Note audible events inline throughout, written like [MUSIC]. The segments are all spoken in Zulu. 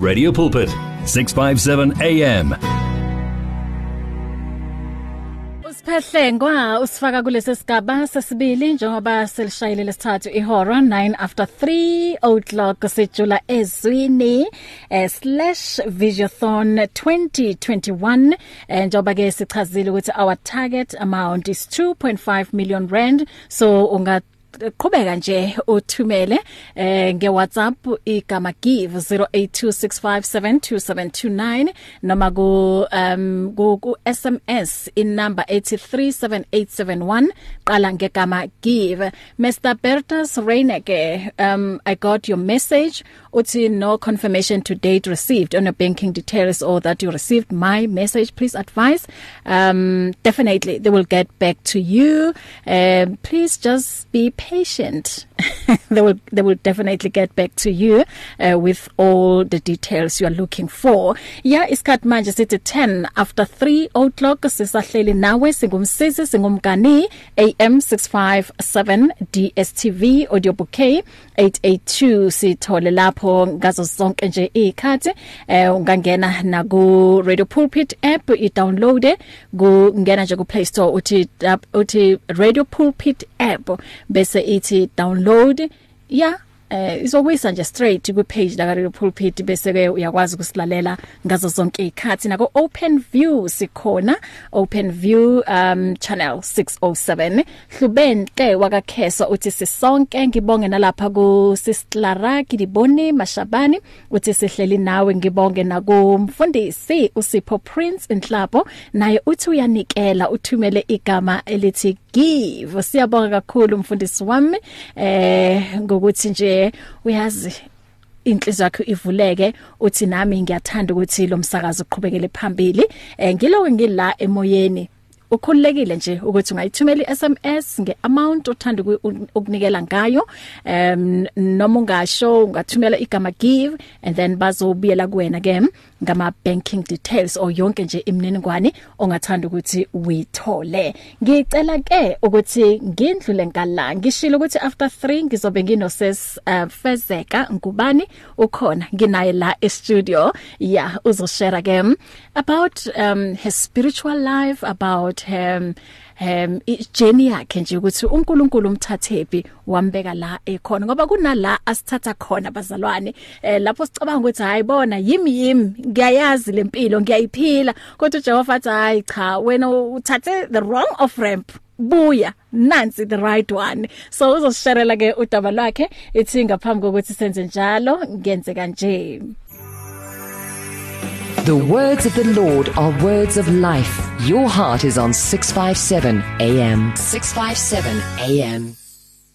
Radio Pulpit 657 AM Siphehlengwa usifaka kulesi sigaba sesibili njengoba selishayile lesithathu ihora 9 after 3 o'clock sejula ezwini eh, Visiothon 2021 eh, njengoba ke sichazile ukuthi our target amount is 2.5 million rand. So unga qhubeka nje uthumele eh nge WhatsApp igama give 0826572729 noma ku um ku SMS in number 837871 qala ngegama give. Mr Bertus Reineke um I got your message. Uthi no confirmation to date received on your banking details or that you received my message please advise. Um definitely they will get back to you. Um please just be patient. [LAUGHS] they will they will definitely get back to you uh, with all the details you are looking for. Yeah isikhathi manje sithi 10 after 3 o'clock sisahleli nawe singumsisi singumgani AM 657 DSTV audio bouquet 882 sithole lapho ngazo zonke nje ikhathi eh ungangena na ku Radio Pulpit app i download kungena nje ku Play Store uthi uthi Radio Pulpit app bese ithi download yeah eh izowisa nje straight ku page la Radio Pulpit bese ke uyakwazi ukusilalela ngazo zonke ikhathi nako Open View sikhona. Open View um channel 607 hlubenhle wakakhesa uthi sisonke. Ngibonge nalapha ku Sistlara Kidiboni Mashabani uthi sihleli nawe ngibonge nakumfundisi uSipho Prince Enhlapo naye uthi uyanikela uthumele igama elithi give siyabonga kakhulu umfundisi wami. Eh ngokuthi nje uyazi inhliziyo yakho ivuleke uthi nami ngiyathanda ukuthi lo msakazo uqhubekele phambili. Eh ngiloke ngila emoyeni. Ukhululekile nje ukuthi ungayithumela iSMS ngeamount othanda ukunikela ngayo. Um noma ungasho ungathumela igama give and then bazobuyela kuwena ke ngama banking details or yonke nje imininingwane ongathanda ukuthi uyithole. Ngicela ke ukuthi ngindlule ngala ngishilo ukuthi after 3 ngizobe nginoses uh, Fezeka ngubani ukhona? Nginaye la e studio yeah uzoshare ke about um his spiritual life about him um journey yakhe nje ukuthi uNkulunkulu umthathephi wambeka la ekhona ngoba kunala asithatha khona bazalwane eh lapho sicabanga ukuthi hayi bona yimi yimi ngiyayazi lempilo ngiyayiphila. Kodwa uJehova athi hayi cha wena uthathe the wrong off ramp buya nansi the right one. So uzosisharela ke udaba lwakhe ithi ngaphambi kokuthi senze njalo ngenze kanje. The words of the Lord are words of life. Your heart is on 657 AM. 657 AM.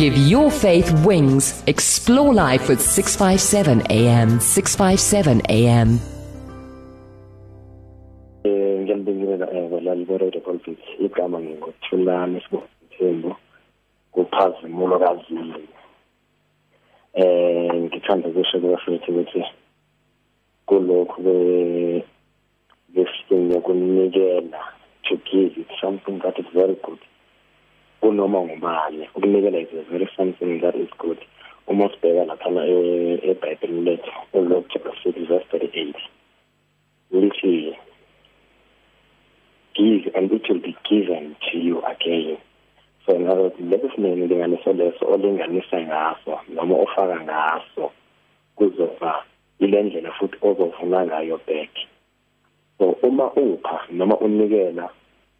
Give your faith wings. Explore life with 657 AM. 657 AM. Ngiyambingelela balali be Radio Pulpit igama ngingothulani sibonthembo kuphazimulo kazini eh ngithanda ukusho kubafethu ukuthi kulokhu ke besifike ukunikela to give it something that is very good kunoma ngubani ukunikela is a very something that is good uma sibheka laphana eBhayibhelini lethu uLuke chapter 6 verse 38 lithi give and it will be given to you again. So ngathi leso sinene linganiso leso olinganisa ngaso noma ofaka ngaso kuzoba ile ndlela futhi ozovuna ngayo back. So uma upha noma unikela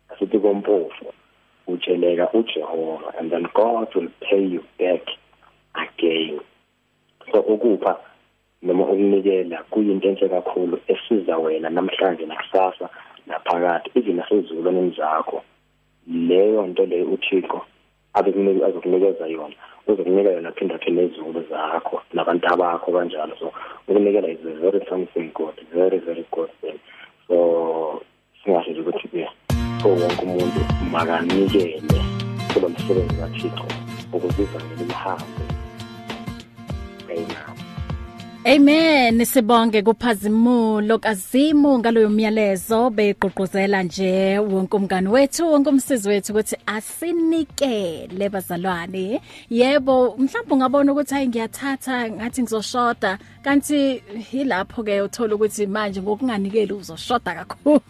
asithi kompofu utsheleka uJehova and then God will pay you back again. So ukupha noma ukunikela kuyinto enhle kakhulu esiza wena namhlanje nakusasa naphakade even nasezizukulwaneni zakho. Leyo nto leyo uThixo abekunika azokunikeza yona. Uzokunika yona phinda phinde izulu zakho nabantu abakho kanjalo. So ukunikela is a very something good very very good thing. So singasho nje ukuthi ke so wonke umuntu makanikele kulo msebenzi kaThixo ukuze ivangeli lihambe amen. Amen sibonge kuphazimulo. Kazimu ngaloyo myalezo begqugquzela nje wonke umngani wethu wonke umsizi wethu ukuthi asinikele bazalwane yebo mhlawumbe ungabona ukuthi hayi ngiyathatha ngathi ngizoshoda kanti hilapho ke uthola ukuthi manje ngokunganikeli uzoshoda kakhulu.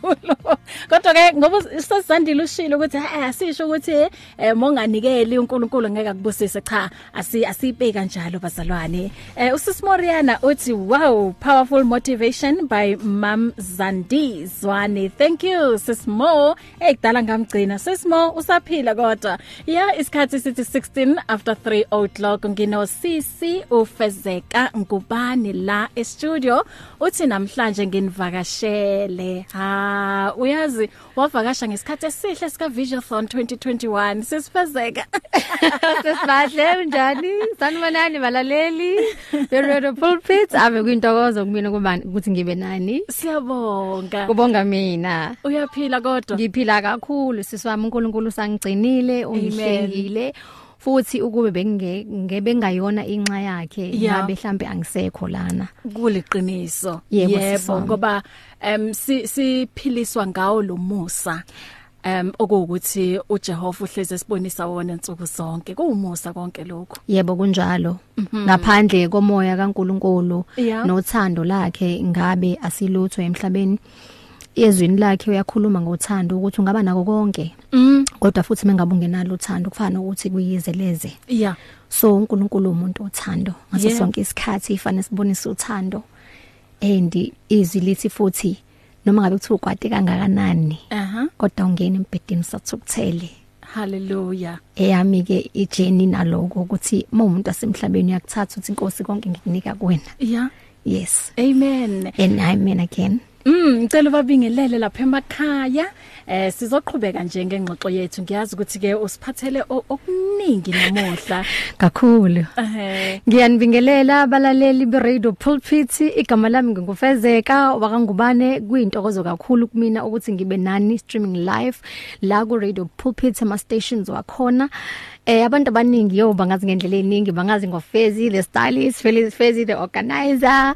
[LAUGHS] Kodwa ke ngoba sasandile ushilo ukuthi asisho ukuthi eh monganikeli uNkulunkulu ngeke akubusise cha asi asibheka kanjalo bazalwane. Eh usismoriana uthi wow powerful motivation by mam Zandi Zwane thank you sis Mo. Ekudala ngamgcina. Sis Mo usaphila kodwa. Yeah isikhathi sithi 16 after 3 o'clock. Ngino CC ufezeka ngubani la e studio uthi namhlanje nginivakashele. Ha uyazi wavakasha ngesikhathi esihle sika Visionathon 2021 sisifezeka Sesibahle [LAUGHS] unjani? Sanibonani balaleli. The Radio Pulpit ave kuyintokozo kumina kubani ukuthi ngibe nani? siyabonga. Kubonga mina. uyaphila kodwa? Ngiphila kakhulu siswami uNkulunkulu sangigcinile ungihlengile futhi ukube bengeke ngebe ngayona inxa yakhe ngabe mhlambe angisekho lana. kuliqiniso. Yebo, ngoba em si siphiliswa ngawo lo musa. Em okuwukuthi uJehova uhleze sibonisa wona insuku zonke kuwumusa konke lokho Yebo kunjalo. Ngaphandle komoya kaNkulunkulu Yeah. nothando lakhe ngabe asilutho emhlabeni. Ezwini lakhe uyakhuluma ngothando ukuthi ungaba nako konke. mm Kodwa futhi mengabe ungenalo uthando kufana ukuthi kuyizeleze. yeah So uNkulunkulu umuntu othando. Ngaso Yeah. sonke isikhathi ifane sibonise uthando. And izwi lithi futhi noma ngabe kuthiwa ukwate kangakanani. Aha. Kodwa ungena embedeni sathukuthele. hallelujah. Eyami ke ijeni naloko ukuthi uma umuntu asemhlabeni uyakuthatha uthi inkosi konke ngikunika kuwena. Yeah. Yes. Amen. And i mean again. Mm ngicela babingelele lapha emakhaya. Eh sizoqhubeka nje ngengxoxo yethu. Ngiyazi ukuthi ke usiphathele o- okuningi namuhla. [LAUGHS] Kakhulu. Ehe. Ngiyanibingelela abalaleli be Radio Pulpit. Igama lami ngingufezeka wakangubane kuyintokozo kakhulu kumina ukuthi ngibe nani streaming live la ku Radio Pulpit ama stations wakhona. Eh abantu abaningi yo bangazi ngendlela eziningi bangazi ngofezi the stylist Fezi Fezi the organizer.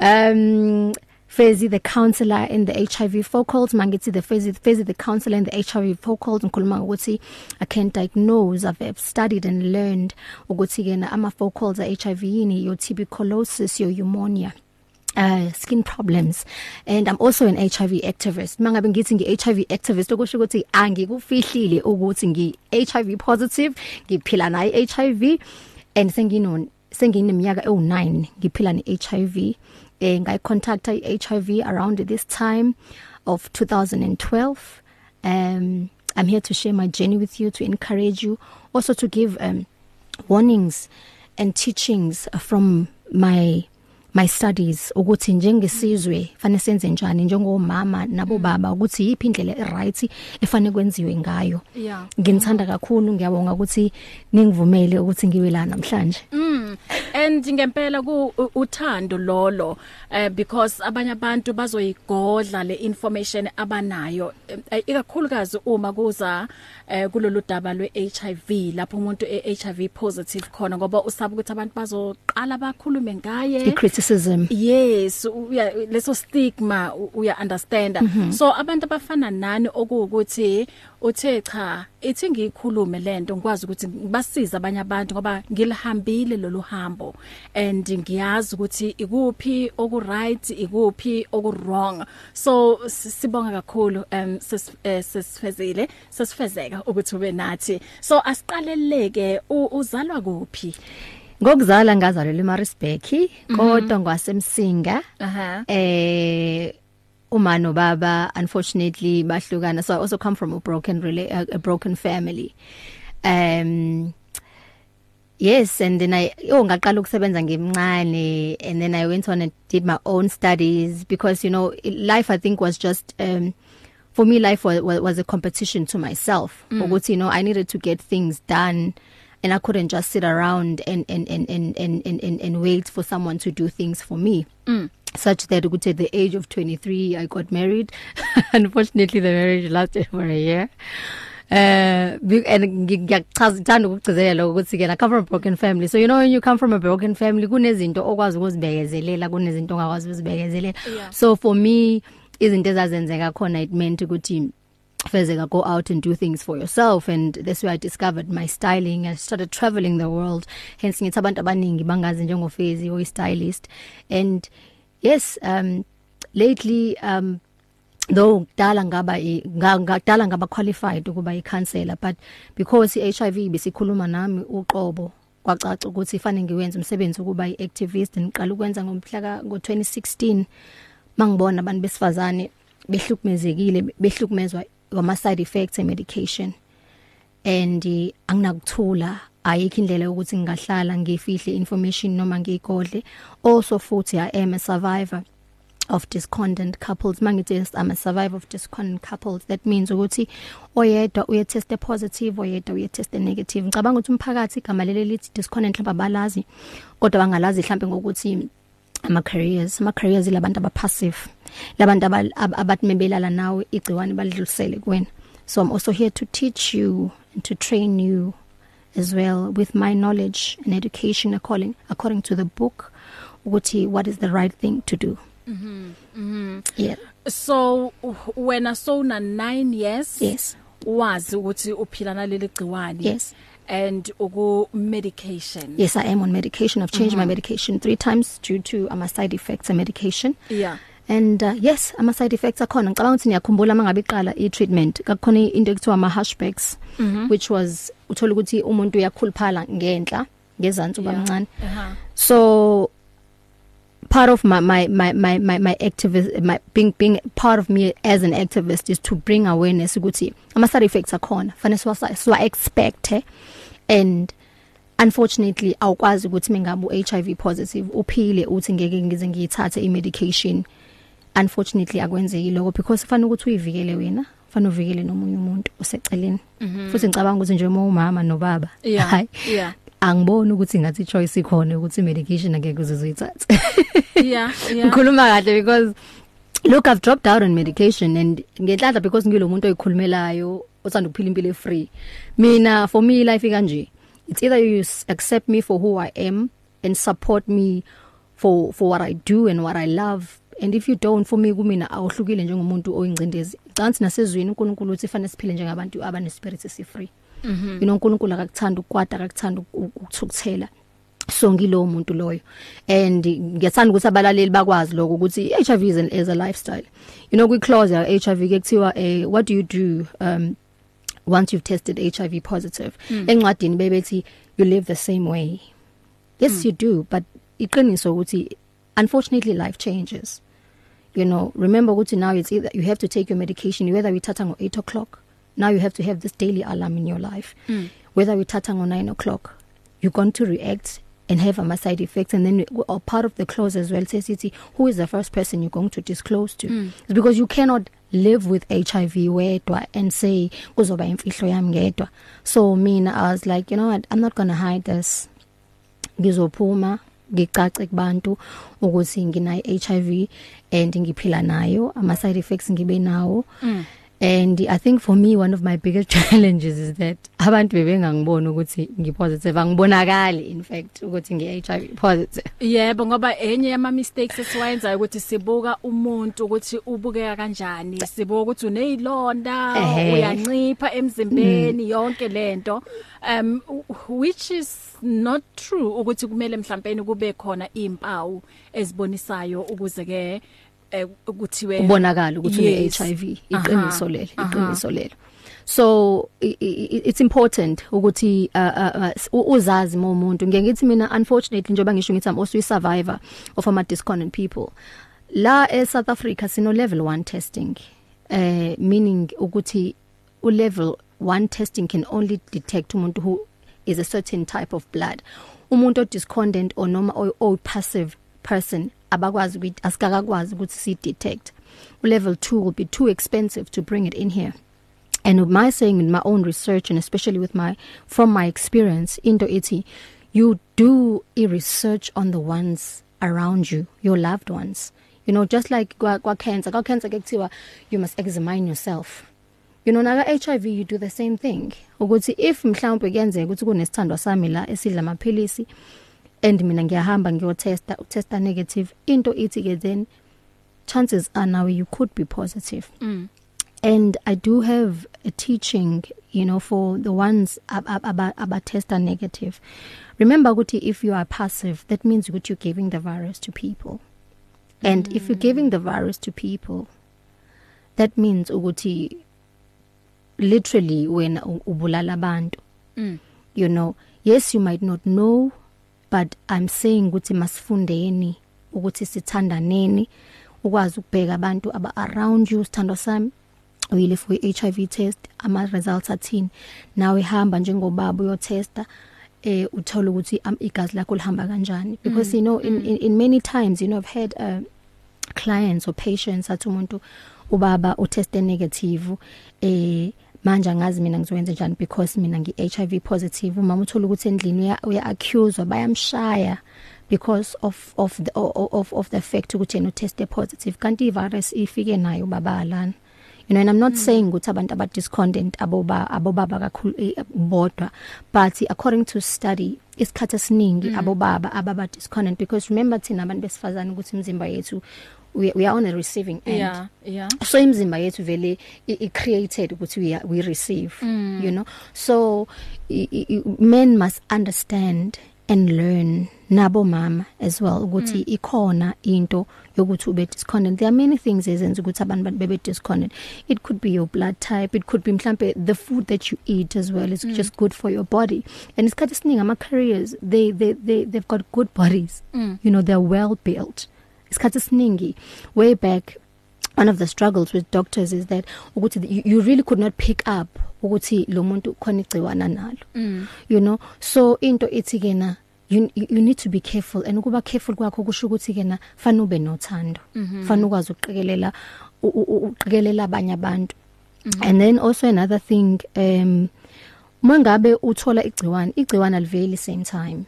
Um Fezi the counselor in the HIV focals mangithi the Fezi Fezi the counselor in the HIV focals ngikhuluma ukuthi I can diagnose. I've, I've studied and learned ukuthi kena ama focals a HIV yini? Your tuberculosis your pneumonia uh skin problems. And I'm also an HIV activist. Mangabe ngithi ngi HIV activist okusho ukuthi angikufihlile ukuthi ngi HIV positive ngiphila nayo HIV and sengino sengineminyaka ewu9 ngiphila ne HIV eh ngayi contact i HIV around this time of 2012 um I'm here to share my journey with you to encourage you also to give um warnings and teachings from my my studies ukuthi njengesizwe fanele senze njani njengomama nabo baba ukuthi yipi indlela eright efane kwenziwe ngayo. Yeah. nginithanda kakhulu ngiyabonga ukuthi ningivumele ukuthi ngibe la namhlanje. Mm. And ngempela ku u- uthando lolo eh because abanye abantu bazoyigodla le information abanayo Eh, ikakhulukazi uma kuza eh kulolu daba lwe HIV lapho umuntu e HIV positive khona ngoba usaba ukuthi abantu bazoqala bakhulume ngaye. I criticism yes uya leso stigma u- uya understand Mhm. so abantu abafana nani okuwukuthi uthe cha ithi ngikhulume lento ngikwazi ukuthi ngibasiza abanye abantu ngoba ngilihambile lolu hambo and ngiyazi ukuthi ikuphi oku right ikuphi oku wrong. So sibonga kakhulu um sesifezile sesifezeka ukuthi ube nathi. So asiqaleleke uzalwa kuphi? Ngokuzala ngazalelwa eMaritzburg kodwa ngwasemsinga aha. eh uma no baba unfortunately bahlukana so I also come from a broken rela a, a broken family um yes and then I oh ngaqala ukusebenza ngimncane and then I went on and did my own studies because you know life I think was just um for me life was was a competition to myself mm. ukuthi you know I needed to get things done and I couldn't just sit around and and and and and and, and, and wait for someone to do things for me mm. Such that ukuthi at the age of 23 I got married. [LAUGHS] Unfortunately the marriage lasted for a year. Uh and ngiyachaza ithanda ukugcizelela ukuthi ke I come from a broken family. So you know when you come from a broken family kunezinto okwazi ukuzibekezelela kunezinto ongakwazi ukuzibekezelela. So for me izinto ezazenzeka khona it meant ukuthi fezeka go out and do things for yourself. And that's where I discovered my styling. I started traveling the world. Hence ngithi abantu abaningi bangazi njengofezi oy stylist and yes um lately um though kudala ngaba i- nga- ngakudala ngaba qualified ukuba i counselor but because i HIV besikhuluma nami uqobo kwacaca ukuthi fanele ngiwenze umsebenzi ukuba i activist ngiqala ukwenza ngomhla ngo 2016 mangibona abantu besifazane behlukumezekile behlukumezwa ngama side effects e medication and eh, anginakuthula ayikho indlela yokuthi ngingahlala ngifihle information noma ngiyigodle. Also futhi i am a survivor of discordant couples. Mangithi I'm a survivor of discordant couples that means ukuthi oyedwa uye test positive oyedwa uye test negative. Ngicabanga ukuthi umphakathi igama leli lithi discordant mhlawumbe abalazi kodwa bangalazi mhlawumbe ngokuthi ama careers ama careers labantu aba passive labantu aba- ab- abathi mebelala nawe igciwane balidlulisele kuwena. So I'm also here to teach you and to train you as well with my knowledge and education according according to the book ukuthi what is the right thing to do. Mhm mhm yeah. So wena so na 9 years yes. wazi ukuthi uphila naleli gciwane Yes. and uku medication. Yes I am on medication. I've changed mm -hmm. my medication 3 times due to ama side effects of medication. Yeah. And uh, yes ama side effects akhona. Ngicabanga ukuthi niyakhumbula mangabe iqala i treatment kakhona into ekuthiwa ama hashbacks mm -hmm. which was uthola ukuthi umuntu uyakhuluphala ngenhla ngezantsi Yeah. ubamncane aha so part of my my my my my, my activist my being being part of me as an activist is to bring awareness ukuthi ama side effects akhona fanele siwa siwa expect eh? and unfortunately awukwazi ukuthi mengabe uHIV positive uphile uthi ngeke ngize ngiyithathe i medication unfortunately akwenzeki lokho because kufanele ukuthi uyivikele wena kufanele uvikele nomunye umuntu oseceleni. Futhi ngicabanga ukuthi nje uma umama nobaba Yeah, hayi, yeah. angiboni ukuthi ngathi choice ikhona ukuthi medication angeke uzizithathe yeah [LAUGHS] yeah. Ngikhuluma kahle because look I've dropped out on medication and ngenhlanhla because ngilomuntu oyikhulumelayo othanda ukuphila impilo efree. Mina for me life ikanje it's either you s- accept me for who I am and support me for for what I do and what I love and if you don't for me kumina awuhlukile njengomuntu oyingcindezi. Cansi nasezweni uNkulunkulu uthi fanele siphile njengabantu abane spirit esifree. Mhm. You know uNkulunkulu akakuthanda ukwada akakuthanda ukuthukuthela so ngilowo muntu loyo. And ngiyathanda ukuthi abalaleli bakwazi lokho ukuthi HIV is an is a lifestyle. You know kwi clause ya HIV ke kuthiwa eh what do you do um once you've tested HIV positive? Mm. encwadini bebethi you live the same way. Yes mm. you do but iqiniso ukuthi unfortunately life changes. You know remember ukuthi now it's either you have to take your medication whether we thatha ngo 8 o'clock now you have to have this daily alarm in your life. Mm. whether we thatha ngo 9 o'clock you're going to react and have ama side effects and then or part of the clause as well says it who is the first person you're going to disclose to? Mm. it's because you cannot live with HIV wedwa and say kuzoba imfihlo yami ngedwa. So mina i was like you know what? I'm not going to hide this. Ngizophuma ngicace kubantu ukuthi ngina HIV and ngiphila nayo ama side effects ngibe nawo mm. And i think for me one of my biggest [LAUGHS] challenges is that abantu bebengangibona ukuthi ngipositive. Angibonakali in fact ukuthi ngiHIV positive. Yebo ngoba enye yama mistakes esiwenza ukuthi sibuka umuntu ukuthi ubukeka kanjani sibuka ukuthi unezilonda uyancipha emzimbeni mm. yonke lento um which is not true ukuthi kumele mhlawumbe kube khona impawu ezibonisayo ukuze ke ukuthiwe ubonakala ukuthi une HIV iqiniso lelo iqiniso lelo. So it's important ukuthi uh, uh, uzazi umuntu. Ngeke ngithi mina unfortunately njengoba ngisho ngithi I'm also a survivor of ama disconnect people la e South Africa sino level 1 testing eh meaning ukuthi u level 1 testing can only detect umuntu who is a certain type of blood. Umuntu o discordant or noma o passive person abakwazi ukuthi asikakakwazi ukuthi si detect level 2 will be too expensive to bring it in here. And with my saying in my own research and especially with my from my experience into ethi you do a research on the ones around you your loved ones. You know just like kwa, cancer. Kwa cancer kuthiwa you must examine yourself. You know naka HIV you do the same thing. Ukuthi if mhlawumbe kuyenzeka ukuthi kunesithandwa sami la esidla amaphilisi and mina ngiyahamba ngiyotesta utesta negative into ithi ke then chances are now you could be positive mm. and i do have a teaching you know for the ones aba aba testa negative remember ukuthi if you are passive that means that you're giving the virus to people and mm. if you're giving the virus to people that means ukuthi literally wena ubulala abantu mm. you know yes you might not know but i'm saying ukuthi masifundeni ukuthi sithandaneni ukwazi ukubheka abantu aba around you sithando sami. Uyile for HIV test ama results athini. Nawe hamba njengobaba uyotesta eh uthola ukuthi igazi lakho lihamba kanjani. Because mm. you know in, in in many times you know I've had uh, clients or patients athi umuntu ubaba uteste negative eh manje angazi mina ngizowenza njani because mina ngi HIV positive umama uthola ukuthi endlini uya accuse bayamshaya because of of the of of the fact ukuthi yena test positive kanti ivirus ifike nayo babalana you know and i'm not mm. saying ukuthi abantu aba discordant aboba abobaba kakhulu bodwa but according to study isikhathi esiningi mm. abobaba ababa discordant because remember thina abantu besifazana ukuthi imizimba yethu we, we are on a receiving end yeah yeah so imizimba yethu vele i created ukuthi we we receive mm. you know so i, i, men must understand and learn nabo mama as well ukuthi mm. ikhona into yokuthi ube disconnected there are many things ezenza ukuthi abantu bebe disconnected it could be your blood type it could be mhlambe the food that you eat as well is mm. just good for your body and isikhathi esiningi ama careers they they they they've got good bodies mm. you know they're well built isikhathi esiningi way back one of the struggles with doctors is that ukuthi you, you really could not pick up ukuthi lo muntu khona igciwana nalo. Mm. you know? So into ithi kena you you need to be careful. And ukuba careful kwakho kusho ukuthi kena fana ube nothando. Fana ukwazi uqikelela uqikelela abanye abantu. And then also another thing um mangabe uthola igciwana igciwana liveli same time.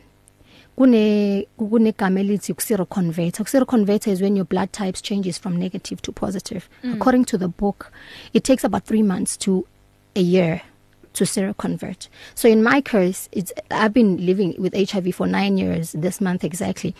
Kune kunegama elithi seroconverter seroconverter is when your blood types changes from negative to positive. Mm. according to the book it takes about 3 months to a year to seroconvert. So in my case it's I've been living with HIV for 9 years this month exactly.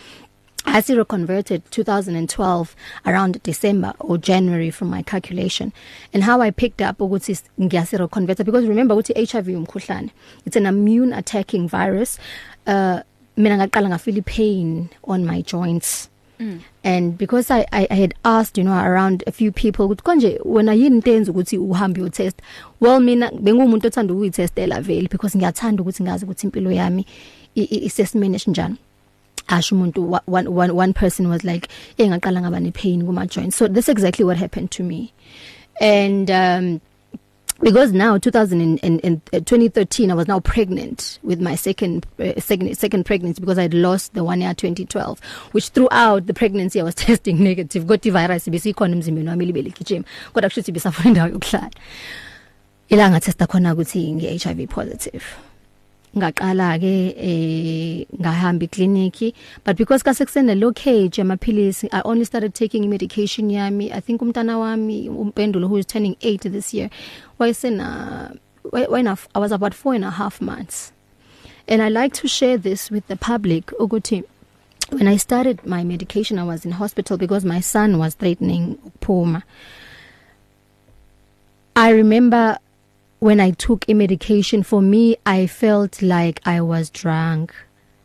I seroconverted 2012 around December or January from my calculation. And how I picked up ukuthi ngiyaseroconverter because remember ukuthi HIV umkhuhlane it's an immune attacking virus uh mina ngaqala nga feel pain on my joints. Mm. and because I, I I had asked you know around a few people ukuthi konje wena yini into enza ukuthi uhambe uyo test well mina bengumuntu othanda ukuyitestela vele because ngiyathanda ukuthi ngazi ukuthi impilo yami isesimene esinjani asho umuntu one, one one person was like engaqala ngaba ne pain kuma joints so this exactly what happened to me. And um because now 2000 and, and, and uh, 2013 I was now pregnant with my second uh, second second pregnancy because I'd lost the one year 2012 which throughout the pregnancy I was [LAUGHS] testing negative. Got the virus besikhona emzimbeni wami libele gijima kodwa kushuthi bisafuna indawo yokuhlala ila nga testa khona ukuthi ngi HIV positive. Ngaqala ke eh ngahamba iclinic but because ka sekusene lockage amaphilisi I only started taking medication yami. I think umntana wami umpendulo who is turning 8 this year wayesena when I was about four and a half months. And I like to share this with the public ukuthi when I started my medication I was in hospital because my son was threatening ukuphuma I remember when I took a medication for me I felt like I was drunk.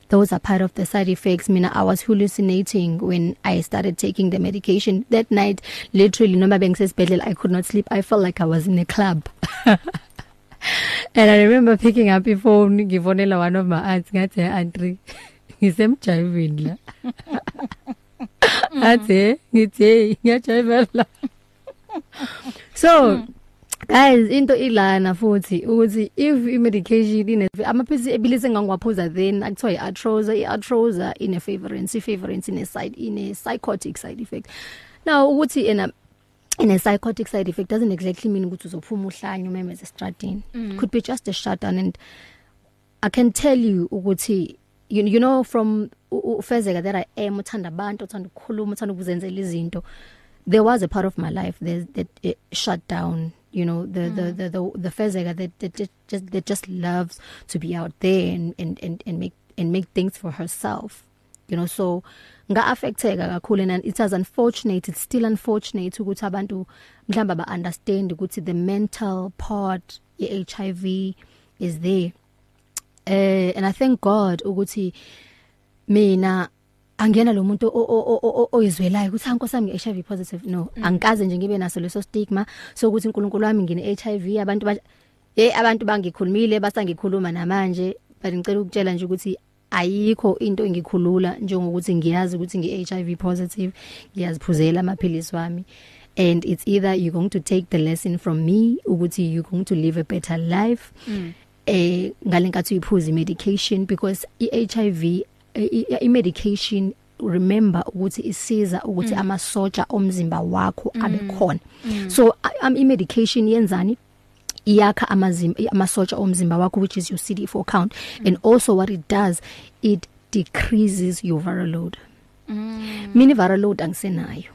Those are part of the side effects. Mina I was hallucinating when I started taking the medication. That night literally noma bengisesibedlela I could not sleep. I felt like I was in a club. [LAUGHS] And I remember picking up the phone ngifonela one of my aunts ngathi Andre [LAUGHS] ngisemjayivini la. [LAUGHS] Athi ngithi ngiyajayiva la. So guys into ilana futhi ukuthi if i medication ine amaphilisi ebilise ngangiwaphuza then akuthiwa iartrosa iartrosa ine favorance favorance ine side ine psychotic side effect. Now ukuthi ena ine psychotic side effect doesn't exactly mean ukuthi uzophuma uhlanye umemeze estradini. Mm. could be just a shutdown and i can tell you ukuthi you, you know from ufezeka that i am uthanda abantu uthanda ukukhuluma uthanda ukuzenzela izinto. There was a part of my life that that it shut down. You know the mm. the the the, the fezeka that, that just that just loves to be out there and and and, and make and make things for herself you know so nga affecteka kakhulu and it is unfortunate it's still unfortunate ukuthi abantu mhlamba ba understand ukuthi the mental part ye HIV is there eh and i thank god ukuthi mina angena lo muntu oyizwelayo ukuthi ankosami ngi-HIV positive no mm. angikaze nje ngibe naso leso stigma sokuthi uNkulunkulu wami ngine HIV abantu ba hey abantu bangikhulumile basangikhuluma namanje but ngicela ukutshela nje ukuthi ayikho into engikhulula njengokuthi ngiyazi ukuthi ngi-HIV positive ngiyaziphuzela amaphilisi wami and it's either you're going to take the lesson from me ukuthi you're going to live a better life mm. eh ngalenkathi uyiphuza medication because iHIV i medication remember ukuthi isiza ukuthi mm. amasoja omzimba wakho mm. abe khona mm. so am i medication yenzani iyakha amazimba amasoja omzimba wakho which is your CD4 count mm. and also what it does it decreases your viral load mm. mina viral load angisenayo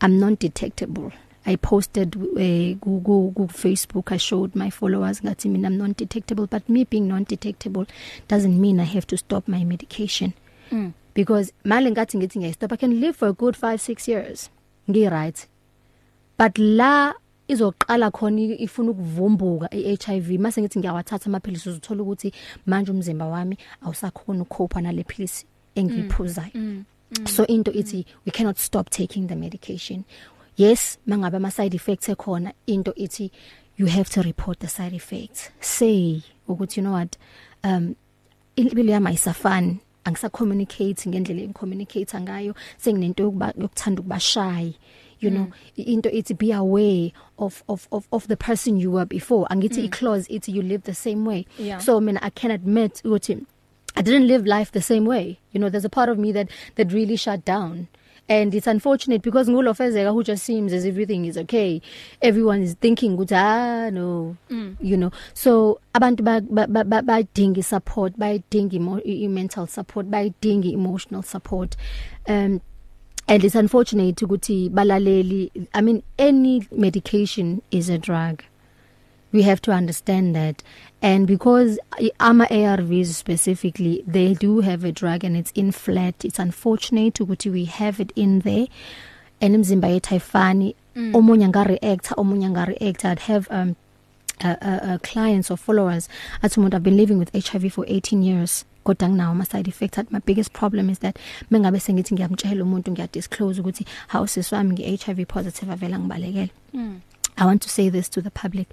i'm non detectable I posted uh, Google Google Facebook I showed my followers ngathi mina I'm non detectable but me being non detectable doesn't mean I have to stop my medication mm. because mali ngathi ngithi ngiyastop I can live for a good 5 6 years ngi right but la izoqala khona ifuna ukuvumbuka iHIV mase ngithi ngiyawathatha amaphilisi uzothola ukuthi manje umzimba wami awusakhona ukukhopha nale philisi engiyiphuzayo mm. mm. so into ithi we cannot stop taking the medication yes mangabe ama side effects ekhona into ithi you have to report the side effects say ukuthi you know what um impilo yami ayisafani angisa communicate ngendlela engicommunicate ngayo senginento yokuba yokuthanda ukubashayi you know mm. into ithi be aware of of of of the person you were before angithi mm. i clause ithi you live the same way yeah. so mina i can admit ukuthi I didn't live life the same way you know there's a part of me that that really shut down and it's unfortunate because ngulofezeka who just seems as everything is okay. Everyone is thinking ukuthi ah no. Mm. you know. So abantu bayidinga support bayidinga mental support bayidinga emotional support. Um and it's unfortunate ukuthi balaleli i mean any medication is a drug. We have to understand that. And because ama ARVs specifically they do have a drug and it's in flat. It's unfortunate ukuthi we have it in there. And imzimba yethu ayifani. Mm. omunye nga react omunye nga react i'd have um uh, uh, uh clients or followers. Athi umuntu i've been living with HIV for 18 years. Kodwa nginawo ama side effects. At my biggest problem is that mengabe sengithi ngiyamtshela umuntu ngiyadisclose ukuthi how siswami ngi HIV positive avela ngibalekele mm. i want to say this to the public.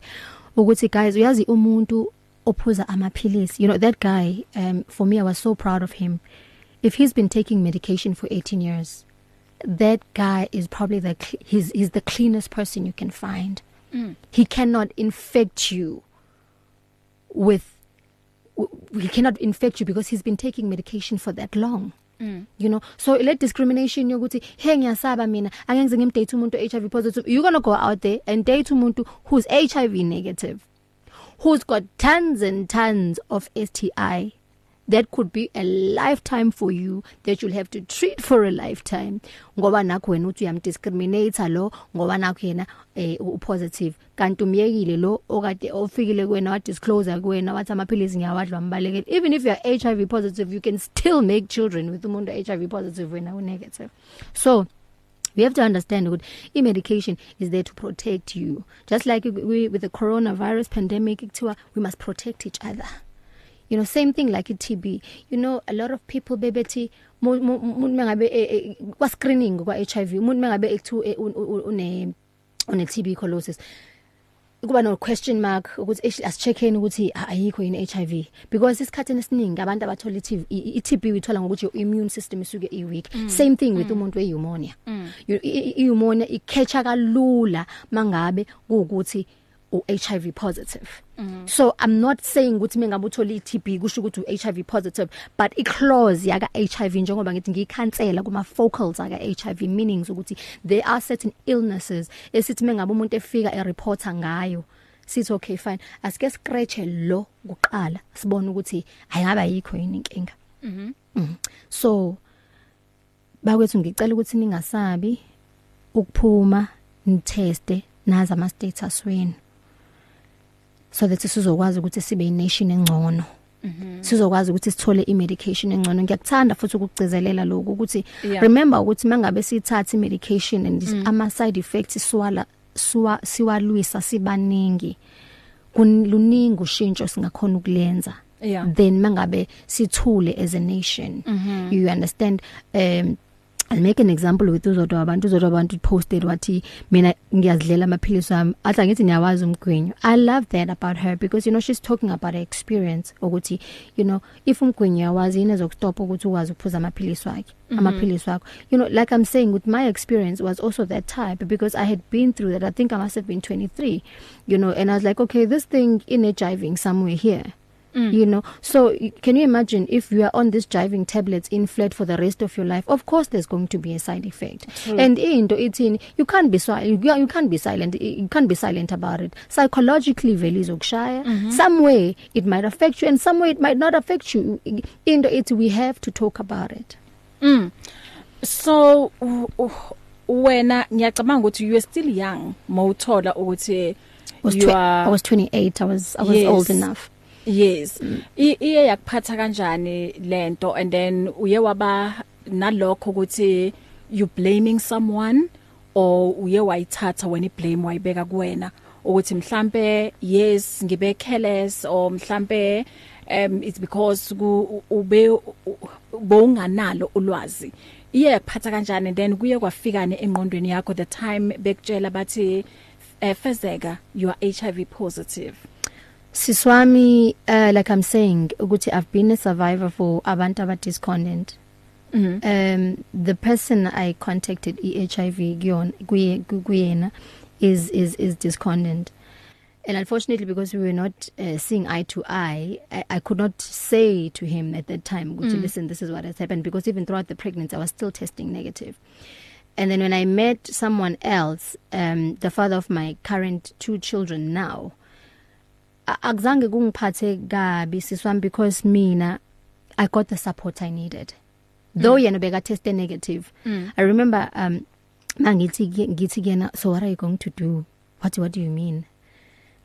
Ukuthi guys uyazi umuntu ophuza amaphilisi. You know that guy um for me I was so proud of him. If he's been taking medication for 18 years that guy is probably the he's he's the cleanest person you can find. Mm. he cannot infect you with he cannot infect you because he's been taking medication for that long. Mm. you know? So le discrimination yokuthi hey ngiyasaba mina angeke ngimdate umuntu HIV positive. You going to go out there and date umuntu who's HIV negative. Who's got tons and tons of STI that could be a lifetime for you that you'll have to treat for a lifetime. Ngoba nakho wena uthi uyamdiscriminate lo ngoba nakho yena eh upositive. Kanti umyekile lo okade ofikile kuwena wa disclose kuwena wathi amaphilisi ngiyawadla mbalekele even if you are HIV positive you can still make children with umuntu HIV positive wena u negative so We have to understand that e medication is there to protect you. Just like we with the coronavirus pandemic kuthiwa we must protect each other. You know same thing like iTB you know a lot of people bebethi umuntu mengabe kwa screening kwa HIV umuntu mengabe ekuthu une une TB colosis kuba no question mark ukuthi asicheckeni ukuthi ayikho yini HIV because isikhatheni esiningi abantu abathola iTB iTB uyithola ngokuthi your immune system isuke i weak mm. same thing with mm. umuntu we pneumonia mm. i pneumonia ikhetcha kalula mangabe ukuthi u HIV positive. Mm. so i'm not saying ukuthi mengabe uthola iTB kusho ukuthi u HIV positive but i clause yaka HIV njengoba ngithi ngikhansela kuma focals aka HIV meanings ukuthi there are certain illnesses esithi mengabe umuntu efika e reporter ngayo sithi okay fine. Asike scratch lo kuqala sibone ukuthi ayingaba yikho yini inkinga. Mhm mm so bakwethu ngicela ukuthi ningasabi ukuphuma niteste nazi ama status wenu. So that sizokwazi ukuthi sibe ination engcono Mhm. Sizokwazi ukuthi sithole imedication engcono. Ngiyakuthanda futhi ukugcizelela lokho ukuthi yeah. remember ukuthi mangabe sithatha imedication and mm. ama side effects siwala siwa siwalwisa sibaningi. Kuluningi ushintsho singakhona ukulenza. Yeah. Then mangabe sithule as a nation. Mm -hmm. You understand um I'll make an example with uzodwa abantu uzodwa abantu posted wathi mina ngiyazidlela amaphilisi wami. Athi ngithi niyawazi umgwinyo. I love that about her because you know she's talking about her experience ukuthi you know if umgwinyo yawazi yini ezokustop ukuthi ukwazi ukuphuza amaphilisi wakhe mm -hmm. amaphilisi wakho. You know like I'm saying with my experience was also that type because I had been through that. I think I must have been 23 you know and I was like okay this thing energizing somewhere here. Mm. You know, so can you imagine if you are on this driving tablets in flat for the rest of your life? Of course, there's going to be a side effect. True. And into eating, you can't be silent. You can't be silent. You can't be silent about it. Psychologically, vele izokushaya. Mm -hmm. Some way it might affect you, and some way it might not affect you. Into it, we have to talk about it. Mm. So, wena ngiyacabanga ukuthi you are still young mawuthola ukuthi you are I was 28 I was I was yes. old enough Yes. Iye yakuphatha kanjani lento? And then uye waba nalokho ukuthi you blaming someone or uye wayithatha wena iblame wayibeka kuwena? Ukuthi mhlambe yes ngibe careless or mhlambe um it's because ube bowunganalo ulwazi. Iye yakuphatha kanjani? And then kuye kwafikane engqondweni yakho the time bekutshela bathi eh, fezeka you are HIV positive. Siswami uh, like I'm saying ukuthi I've been a survivor for abantu aba discordant. Mm -hmm. Um the person I contacted eHIV kuyon kuyena is is is discordant. And unfortunately because we were not uh, seeing eye to eye I, I could not say to him at that time ukuthi mm. listen this is what has happened because even throughout the pregnancy I was still testing negative. And then when I met someone else um the father of my current two children now akuzange kungiphathe kabi siswami because mina I got the support I needed. Though mm. yena beka test negative mm. I remember um mangithi ngithi kena so what are you going to do? What what do you mean?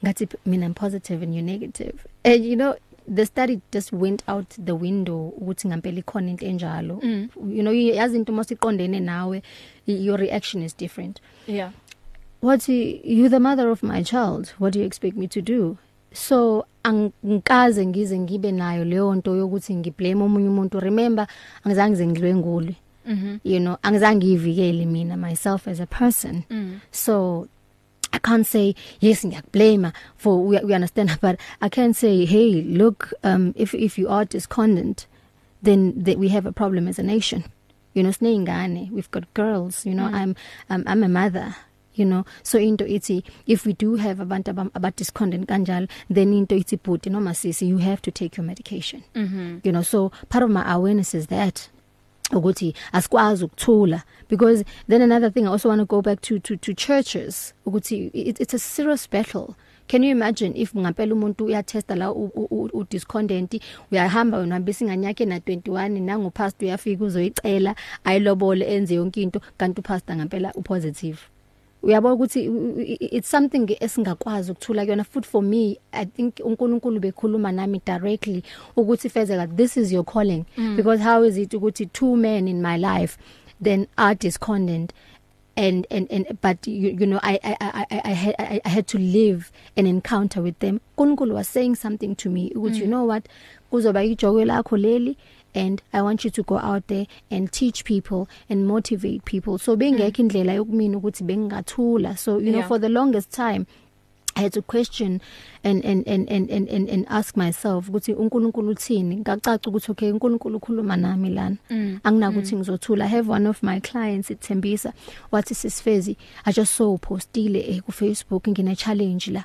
Ngathi mina I'm positive and you're negative. And you know the study just went out the window ukuthi ngempela ikhona into enjalo. Mm. you know yazi into masiqondene nawe your reaction is different. Yeah. What you the mother of my child. What do you expect me to do? So angikaze ngize ngibe nayo leyo nto yokuthi ngiblame omunye umuntu. Remember angizange ngize ngidlwengule mhm you know angizange ngivikele mina myself as a person. Mm. so I can't say yes ngiyakublame for we, we understand [LAUGHS] but I can say hey look um if if you are discordant then that we have a problem as a nation. You know sineyingane we've got girls you know mm. I'm um, I'm a mother. You know. So into ithi if we do have abantu aba discordant kanjalo then into ithi bhuti noma sisi you have to take your medication. Mm -hmm. you know so part of my awareness is that ukuthi asikwazi ukuthula. Because then another thing I also want to go back to to to churches. Ukuthi it, it's a serious battle. Can you imagine if ngampela umuntu uyatesta la u discordant uyahamba unahambisa ingane yakhe na 21 nangu pastor uyafika uzoyicela ayilobole enze yonke into kanti upastor ngampela upositive. Uyabona ukuthi it's something esingakwazi ukuthula kuyona futhi for me i think uNkulunkulu bekhuluma nami directly ukuthi fezeka this is your calling mm. because how is it ukuthi two men in my life then are discordant and and and but you, you know I I I I I had I, I had to live an encounter with them uNkulunkulu was saying something to me ukuthi mm. you know what kuzoba ijoko lakho leli and I want you to go out there and teach people and motivate people. So bengekho indlela yokumina ukuthi bengingathula. So you know yeah. for the longest time I had to question and and and and and and, and ask myself ukuthi uNkulunkulu uthini? Ngacaca ukuthi okay uNkulunkulu ukhuluma nami lana. Mm. anginakuthi mm. ngizothula. I have one of my clients ithembisa. Wathi sisifezi I just saw postile eh, ku Facebook ngine challenge la.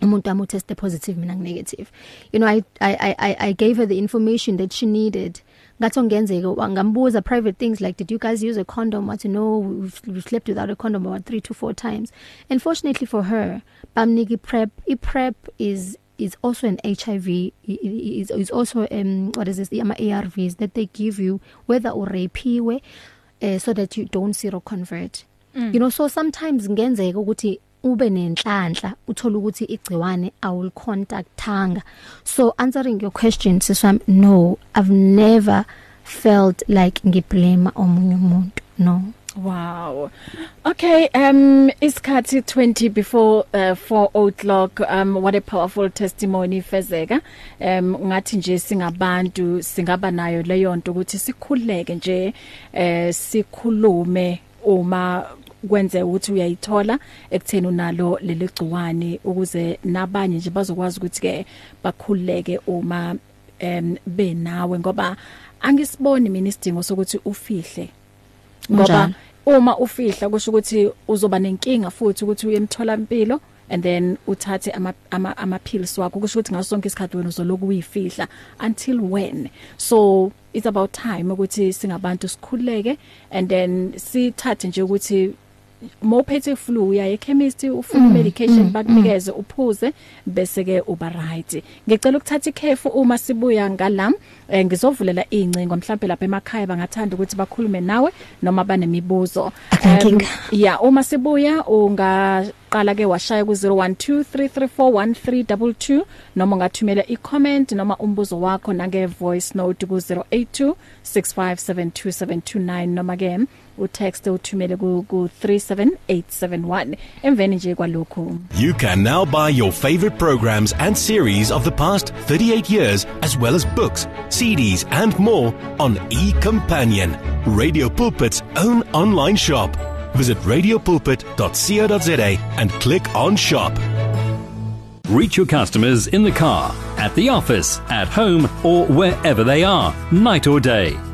Umuntu ami uteste positive mina negative you know I, I i i gave her the information that she needed. Ngathi ngenzeka ngambuza private things like did you guys use a condom? What no we've, we've slept without a condom about 3 to 4 times. And fortunately for her bamniki prep. I prep is is also an HIV is is also um what is this? The ARVs that they give you whether urapiwe uh, so that you don't seroconvert. Mm. you know so sometimes ngenzeka ukuthi ube nenhlanhla uthola ukuthi igciwane awulicontactanga so answering your question siswam no i've never felt like ngiblame omunye umuntu no Wow. Okay, um isikhathi 20 before uh, 4 o'clock um what a powerful testimony fezeka. Um ngathi nje singabantu singaba nayo leyo nto ukuthi sikhuleke nje eh sikhulume uma kwenze ukuthi uyayithola ekutheni unalo leli gciwane ukuze nabanye nje bazokwazi ukuthi ke bakhuleke uma em benawe. Ngoba angisiboni mina isidingo sokuthi ufihle. Ngoba uma ufihla kusho ukuthi uzoba nenkinga futhi ukuthi uyemthola impilo and then uthathe ama ama, ama pills wakho. Kusho ukuthi ngaso sonke isikhathi wena uzoloku uyifihla until when? So it's about time ukuthi singabantu sikhuleke and then sithathe nje ukuthi mawuphethe flu uya ekhemist ufuna mm, medication mm, bakunikeze uphuze bese ke uba right. Ngicela ukuthatha ikhefu uma sibuya ngala eh, ngizovulela incingo mhlawumbe lapha emakhaya bangathanda ukuthi bakhulume nawe noma banemibuzo. Um, yeah uma sibuya ungaqala ke washaya ku 0123341322 noma ungathumela i-comment noma umbuzo wakho nange voice note ku 0826572729 noma ke utext uthumele ku 37871 emveni nje kwalokho You can now buy your favorite programs and series of the past 38 years as well as books, CDs and more on eCompanion, Radio Pulpit's own online shop. Visit radiopulpit.co.za and click on shop. Reach your customers in the car, at the office, at home, or wherever they are, night or day.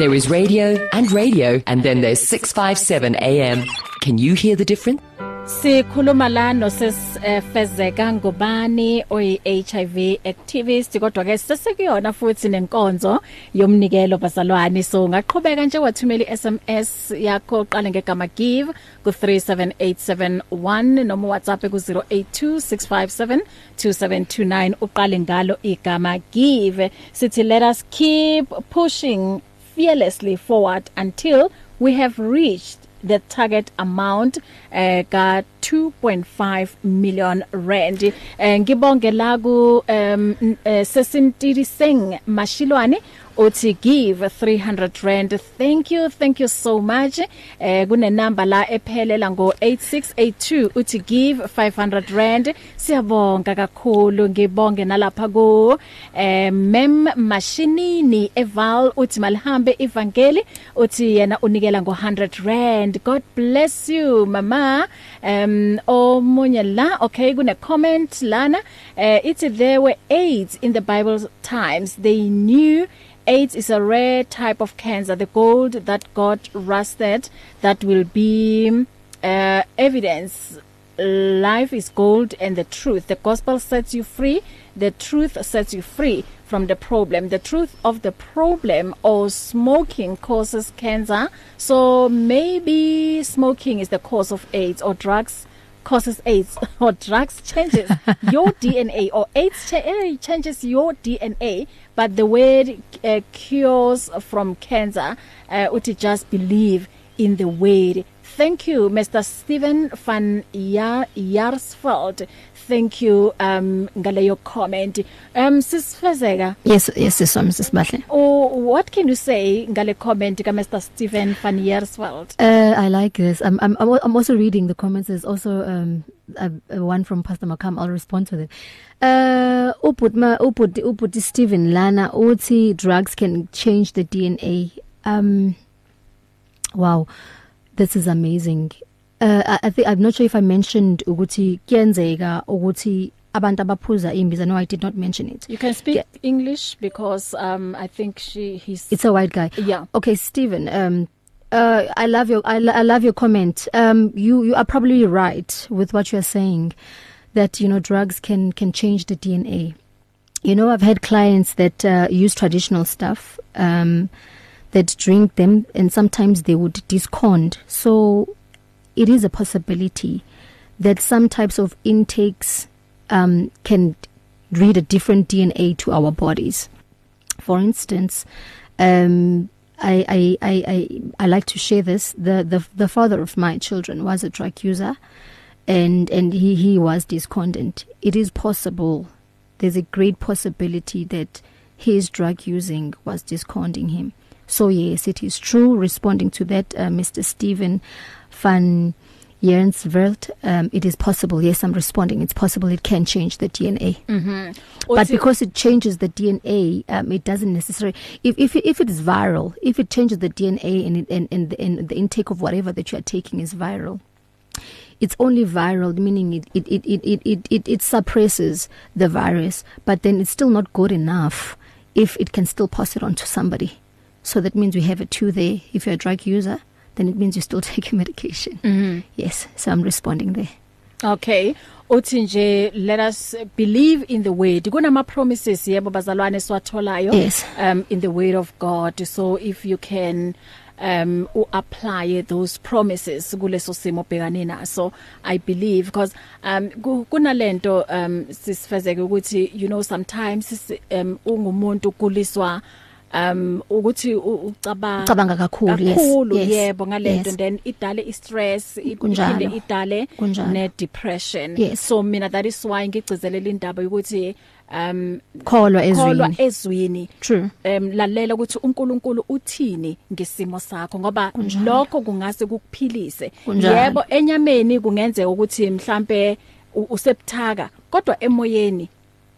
There is radio and radio, and then there's 657 AM. Can you hear the difference? Sikhuluma la nosesifezeka ngubani oyi HIV activist kodwa ke sesekuyona futhi nenkonzo yomnikelo bazalwane so ngaqhubeka nje wathumela iSMS yakho qale ngegama give ku 37871 noma WhatsApp ku 0826572729 uqale ngalo igama give sithi let us keep pushing fearlessly forward until we have reached the target amount eh ka 2.5 million rand. Eh ngibonge la ku um sesintiri seng mashilwane uthi give 300 rand. Thank you thank you so much. Eh kune number la ephelela ngo 8682 uthi give 500 rand. Siyabonga kakhulu ngibonge nalapha ku eh mem mashinini eval. Uthi malihambe evangeli uthi yena unikela ngo 100 rand. God bless you mama. Um omunye la okay kune comment lana. Uh, it's there were AIDS in the Bible times. They knew AIDS is a rare type of cancer. The gold that God rusted that will be uh, evidence. Life is gold and the truth. The gospel sets you free. The truth sets you free from the problem. The truth of the problem or smoking causes cancer. So maybe smoking is the cause of AIDS or drugs. Causes AIDS [LAUGHS] or drugs changes. Your [LAUGHS] DNA or AIDS cha changes your DNA but the word uh, cures from cancer uh, uthi just believe in the word thank you Mr Steven van Jaar Jaarsveld thank you um ngaleyo comment. Um sisifezeka yes yes siswami sisibahle oh what can you say ngale comment ka Mr Steven van Jaarsveld uh i like this. I'm i'm i'm also reading the comments. There's also um a one from Pastor Makam. I'll respond to it. Uh ubutma ubut ubut Steven Lana uthi drugs can change the DNA um wow. This is amazing. Uh I, I think I'm not sure if I mentioned ukuthi kuyenzeka ukuthi abantu abaphuza imbiza no I did not mention it. You can speak yeah. English because um I think she he's It's a white guy. Yeah. Okay Stephen um uh I love your I, I love your comment. Um you you are probably right with what you are saying that you know drugs can can change the DNA you know I've had clients that uh, use traditional stuff um that drink them and sometimes they would discount so it is a possibility that some types of intakes um can read a different DNA to our bodies. For instance um I I I I I like to share this. The the the father of my children was a drug user and and he he was discordant it is possible there's a great possibility that his drug using was discording him. So yes it is true responding to that uh, Mr Steven van Jensveld um it is possible. Yes I'm responding. It's possible it can change the DNA mhm but because it changes the DNA um it doesn't necessarily if if if it is viral if it changes the DNA and it, and and the, and the intake of whatever that you are taking is viral it's only viral meaning it it it it it it, it, it suppresses the virus but then it's still not good enough if it can still pass it on to somebody. So that means we have a two there. If you're a drug user then it means you still [LAUGHS] take your medication. Mhm yes. So i'm responding there. Okay. Uthi nje let us believe in the word. Kunama promises yebo bazalwane siwatholayo Yes. um in the word of God. So if you can um u apply those promises kuleso simo bhekane naso i believe. Because um ku- kunalento um sisifezeke ukuthi you know sometimes um ungumuntu kuliswa um ukuthi ucabanga Ucabanga kakhulu, yes, kakhulu yes, yebo ngalento. Yes. then idale i stress Kunjalo. iphinde idale ne depression Yes. so mina that is why ngigcizelela indaba ukuthi um kholwa kholwa ezwini ezwini true. Em lalela ukuthi uNkulunkulu uthini ngesimo sakho ngoba lokho kungase kukuphilise. Yebo enyameni kungenzeka ukuthi mhlambe usebuthaka kodwa emoyeni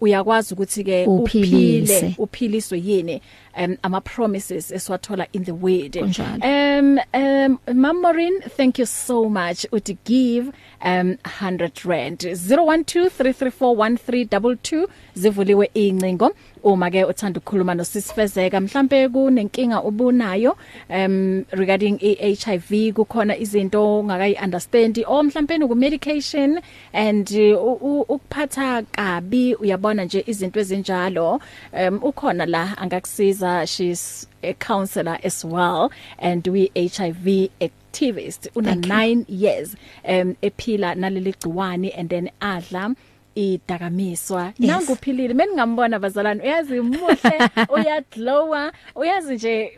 uyakwazi ukuthi ke uphile uphiliswe yini. Um ama promises esiwathola in the word Kunjalo. um um Mamorin thank you so much. Uthi give um 100 rand? 0123341322 zivuliwe incingo uma ke uthanda ukukhuluma nosisifezeka mhlambe kunenkinga ubunayo um regarding iHIV kukhona izinto ongakayi understand or mhlambe ku medication and uh, u- u- ukuphatha kabi uyabona nje izinto ezinjalo. Um ukhona la angakusiza she's a counselor as well and we HIV activist una Thank you. 9 years um ephila naleli gciwane and then adla idakamiswa Yes. nangu uphilile mina ngambona bazalwane uyazi muhle [LAUGHS] uyaglowa uyazi nje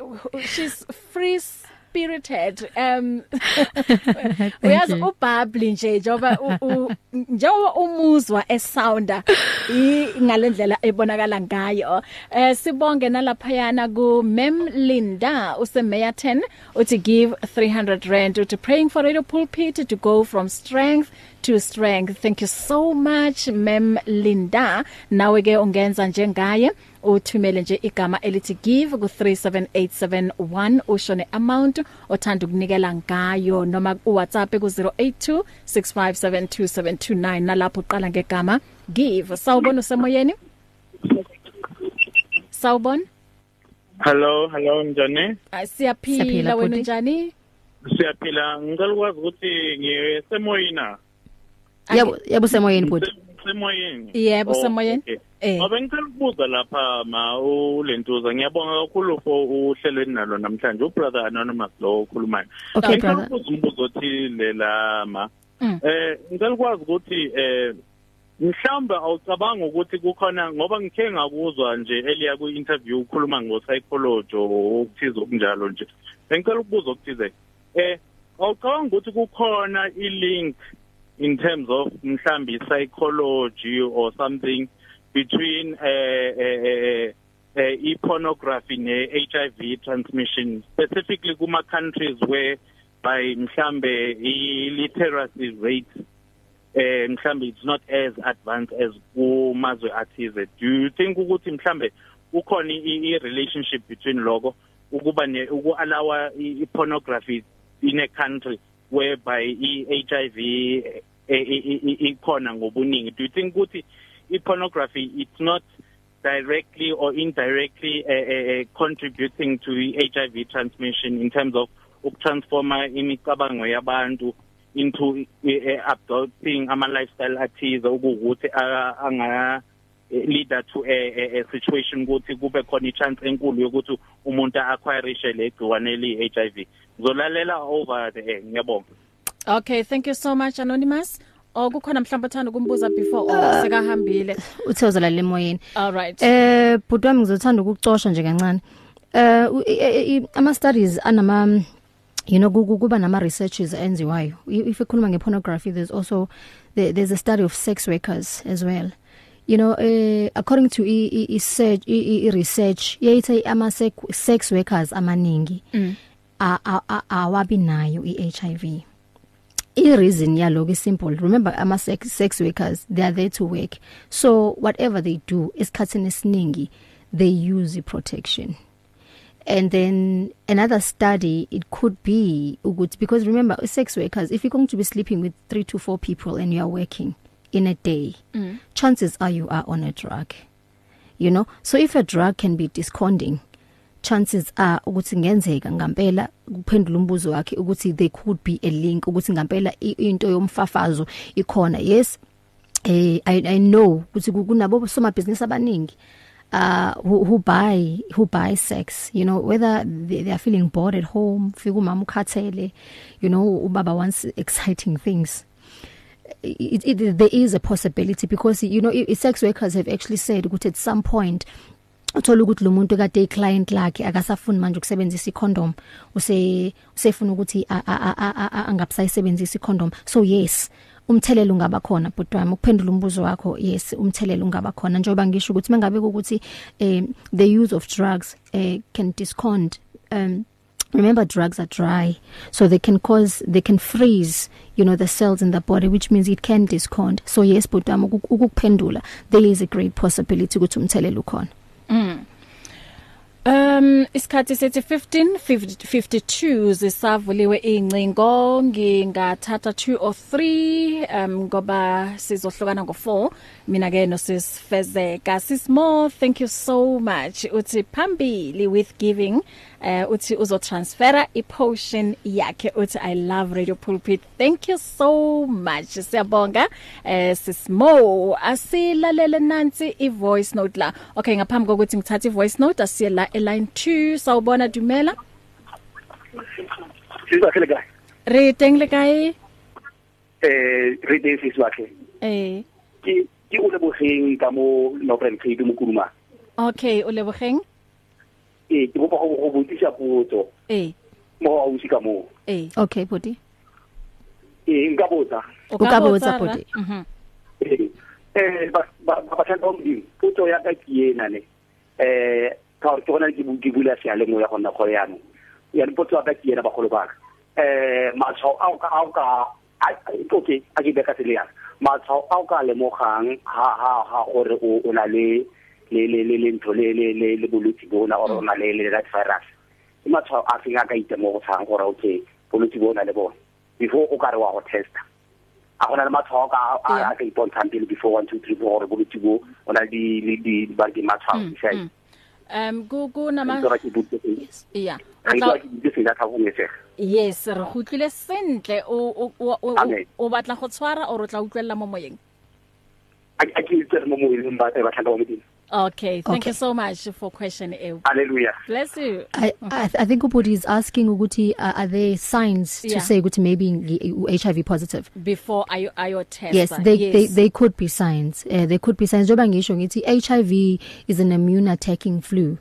she's free spirited um [LAUGHS] uyazi ubabli nje njoba njengoba umuzwa esounder ngalendlela ebonakala ngayo. Eh sibonge nalaphayana ku Mem Linda usemeya 10 uthi give 300 rand uthi praying for radio pulpit to go from strength to strength thank you so much Mem Linda nawe ke ungenza njengaye uthumele nje igama elithi give ku 37871 usho ne amount othanda ukunikela ngayo noma ku WhatsApp ku 0826572729 nalapho uqala ngegama give sawubona usemoyeni sawubona Hello, hello njani? Siyaphila wena njani? Siyaphila. Ngicela ukwazi ukuthi ngisemoyina. Yebo, yebo semoyeni bhuti. Semoyeni. Yebo semoyeni. Eh. Ngoba ngicela ukubuza lapha ma ulentuza. Ngiyabonga kakhulu for uhlelo nalo namhlanje. ubrother Anonymous lo okhulumayo. Okay brother. Ngicela umbuzo othile la ma. Mm. Eh ngicela ukwazi ukuthi eh mhlawumbe awucabanga ukuthi kukhona ngoba ngikhe ngakuzwa nje eliya ku interview ukhuluma ngo psychology okuthiza okunjalo nje bengicela ukubuza okuthize eh awucabanga ukuthi kukhona i link in terms of mhlambi psychology or something between eh eh eh i pornography ne HIV transmission specifically kuma countries where by mhlambe i literacy rate eh mhlambe it's not as advanced as kumazwe athize. Do you think ukuthi mhlambe ukhona i relationship between lokho ukuba ne ukuallow i pornography in a country whereby i HIV ikhona ngobuningi. Do you think ukuthi i pornography it's not directly or indirectly uh, uh, contributing to HIV transmission in terms of ukutransforma imicabango yabantu into uh, adopting ama lifestyle athize ukuthi anga leader to a, a, a situation ukuthi kube khona ichance enkulu yokuthi umuntu acquire le gciwane li HIV ngizolalela over the air ngiyabonga. Okay thank you so much anonymous. Oh kukhona mhlawumbe uthanda ukumbuza before oh sekahambile. Uthozela lemoyeni All right. Eh bhuti wami ngizothanda ukucosha nje kancane. Eh ama studies anama you know kuba nama researches enziwayo if ikhuluma ngepornography there's also there, there's a study of sex workers as well. You know uh, according to i, i, i search i, i research yayithi ama sex workers amaningi mm. awabi nayo iHIV i reason yaloko is simple. Remember ama sex, sex workers they are there to work. So whatever they do isikhathini esiningi they use protection and then another study it could be ukuthi because remember sex workers if you're going to be sleeping with 3 to 4 people and you are working in a day. Mm. chances are you are on a drug. You know? So if a drug can be discording chances are ukuthi ngenzeka ngampela kuphendula umbuzo wakhe ukuthi there could be a link ukuthi ngampela into yomfafazo ikhona. Yes eh i i know ukuthi kunabo soma business abaningi uh who, who buy who buy sex you know whether they, they are feeling bored at home fika umama ukhathele you know ubaba wants exciting things. It, it, there is a possibility because you know sex workers have actually said ukuthi at some point uthola ukuthi lo muntu kade iclient lakhe akasafuni manje ukusebenzisa icondom use usefuna ukuthi angabusayisebenzisa icondom. So yes umthelelo ungaba khona but wami ukuphendula umbuzo wakho yes umthelelo ungaba khona. Njengoba ngisho ukuthi mengabe ukuthi eh the use of drugs eh can discount um remember drugs are dry so they can cause they can freeze you know the cells in the body which means it can discount so yes but um ukuphendula there is a great possibility ukuthi umthelelo ukhona. Mm. Um isikhathi sethi 15:52 zisavuliwe incingo ngingathatha 2 or 3 um ngoba sizohlukana ngo4 mina ke no sisifezeka sismo thank you so much. Uthi phambili with giving uh uthi uzotransfera ipotion yakhe uthi i love radio pulpit. Thank you so much siyabonga. Uh sismo asilalele nansi i voice note la. Okay ngaphambi kokuthi ngithathe i voice note asiye la line 2 sawubona dumela. Sizakhele kahle. re teng le kae? Eh re teng siswakhe. eh. Ke ke o lebogeng ka mo Northern Cape mo kuruma. okay o lebogeng Eh ke go go botsisa potso. eh mo ausi ka mo eh okay body eh nka botsa. Ukabotsa, Bhuti. mhm eh eh ba ba ba tla mo potso ya ka ke ena ne. Eh ka re ke gona ke ke bula se ale mo ya gona go yana ya potso ya ka ke ena ba golo ba eh matshwao a o ka a o ka okay a ke beka se le yana matshwao a o ka lemogang ha ha ha gore o o na le le le le le ntho le le le le bolwetse bona or o na le le that virus. Ke matshwao a feng a ka itemogotsang gore okay bolwetse bo o na le bona. Before o ka re wa go testa a gona le matshwao ka a- a Yeah. a ka ipontshang pele before one two three four gore bolwetse bo o na le di le di ba di matshwao Mm, di sai mm. um ku ku nama tsora ke butse se yeah. Ga O ke tla- ke butse se ya tla go metse yes re go tlile sentle. O o o- o Amen. o batla go tshwara o re tla utlwella mo moyeng? A a ke tsere mo moeng ba ba tlhaka mo meding okay thank Okay. you so much for question e hallelujah. Bless you. I, I I think ubudi is asking ukuthi uh, are there signs to Yeah. say ukuthi maybe HIV positive? Before ayo ayo test Yes they they they could be signs. Uh, they could be signs. Njoba ngisho ngithi HIV is an immune attacking flu.